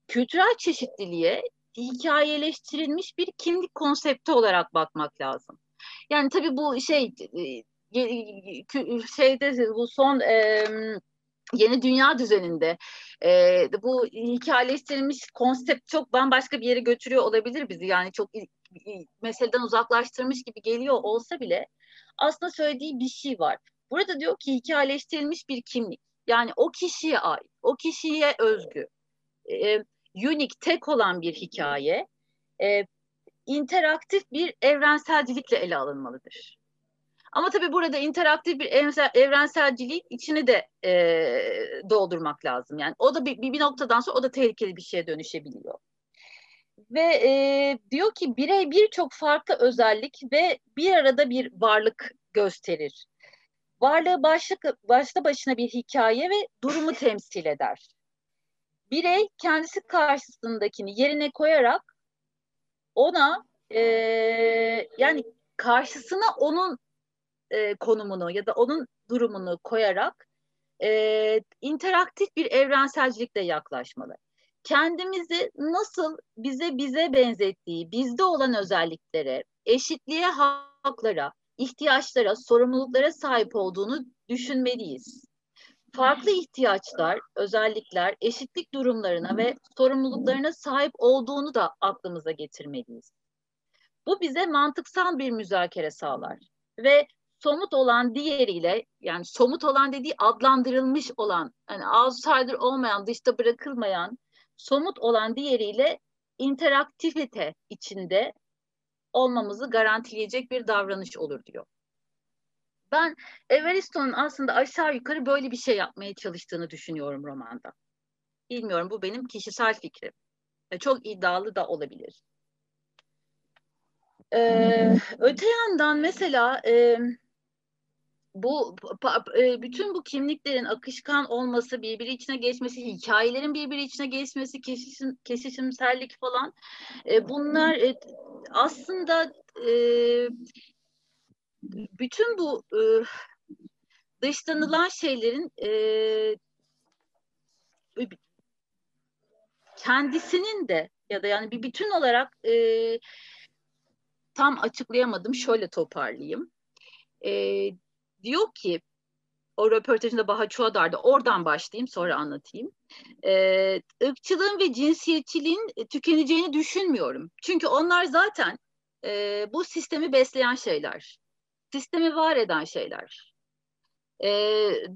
kültürel çeşitliliğe hikayeleştirilmiş bir kimlik konsepti olarak bakmak lazım. Yani tabii bu şey e, şeyde bu son e, yeni dünya düzeninde e, bu hikayeleştirilmiş konsept çok bambaşka bir yere götürüyor olabilir bizi. Yani çok meseleden uzaklaştırmış gibi geliyor olsa bile aslında söylediği bir şey var. Burada diyor ki hikayeleştirilmiş bir kimlik. Yani o kişiye ait, o kişiye özgü, e, unique, tek olan bir hikaye e, interaktif bir evrenselcilikle ele alınmalıdır. Ama tabii burada interaktif bir evrenselcilik içini de e, doldurmak lazım. Yani o da bir, bir noktadan sonra o da tehlikeli bir şeye dönüşebiliyor. Ve e, diyor ki birey birçok farklı özellik ve bir arada bir varlık gösterir. Varlığı başlı, başlı başına bir hikaye ve durumu temsil eder. Birey kendisi karşısındakini yerine koyarak ona e, yani karşısına onun e, konumunu ya da onun durumunu koyarak e, interaktif bir evrenselcilikle yaklaşmalı. Kendimizi nasıl bize bize benzettiği, bizde olan özelliklere, eşitliğe, haklara, ihtiyaçlara, sorumluluklara sahip olduğunu düşünmeliyiz. Farklı ihtiyaçlar, özellikler, eşitlik durumlarına ve sorumluluklarına sahip olduğunu da aklımıza getirmeliyiz. Bu bize mantıksal bir müzakere sağlar ve somut olan diğeriyle yani somut olan dediği adlandırılmış olan yani outsider olmayan dışta bırakılmayan somut olan diğeriyle interaktivite içinde olmamızı garantileyecek bir davranış olur diyor. Ben Evaristo'nun aslında aşağı yukarı böyle bir şey yapmaya çalıştığını düşünüyorum romanda. Bilmiyorum bu benim kişisel fikrim. Çok iddialı da olabilir. Ee, öte yandan mesela e, bu e, bütün bu kimliklerin akışkan olması, birbiri içine geçmesi, hikayelerin birbiri içine geçmesi, kesişim, kesişimsellik falan e, bunlar e, aslında bütün bu dışlanılan şeylerin kendisinin de ya da yani bir bütün olarak tam açıklayamadım. Şöyle toparlayayım. E, diyor ki o röportajında Baha Çuadar'da oradan başlayayım sonra anlatayım. Ee, ırkçılığın ve cinsiyetçiliğin tükeneceğini düşünmüyorum. Çünkü onlar zaten e, bu sistemi besleyen şeyler. Sistemi var eden şeyler. E,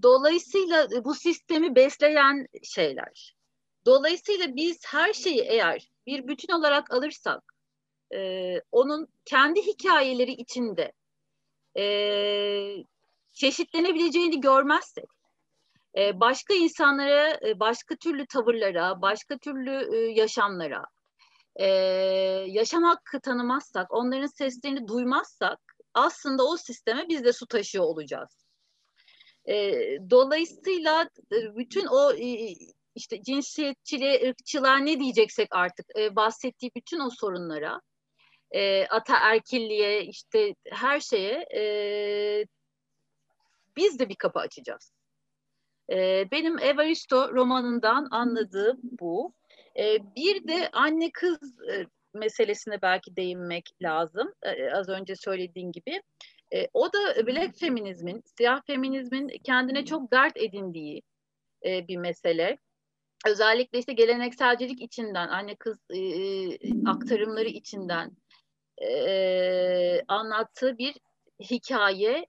dolayısıyla bu sistemi besleyen şeyler. Dolayısıyla biz her şeyi eğer bir bütün olarak alırsak e, onun kendi hikayeleri içinde e, çeşitlenebileceğini görmezsek, e, başka insanlara, e, başka türlü tavırlara, başka türlü e, yaşamlara, e, yaşam hakkı tanımazsak, onların seslerini duymazsak aslında o sisteme biz de su taşıyor olacağız. E, dolayısıyla e, bütün o e, işte cinsiyetçiliğe, ırkçılığa ne diyeceksek artık e, bahsettiği bütün o sorunlara, e, ataerkilliğe, işte her şeye e, biz de bir kapı açacağız. E, benim Evaristo romanından anladığım bu. E, bir de anne kız e, meselesine belki değinmek lazım. E, az önce söylediğin gibi. E, o da black feminizmin, siyah feminizmin kendine çok dert edindiği e, bir mesele. Özellikle işte gelenekselcilik içinden, anne kız e, e aktarımları içinden e, anlattığı bir hikaye.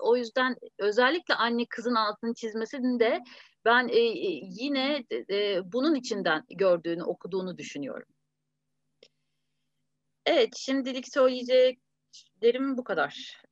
O yüzden özellikle anne kızın altını çizmesini de ben yine bunun içinden gördüğünü, okuduğunu düşünüyorum. Evet, şimdilik söyleyeceklerim bu kadar.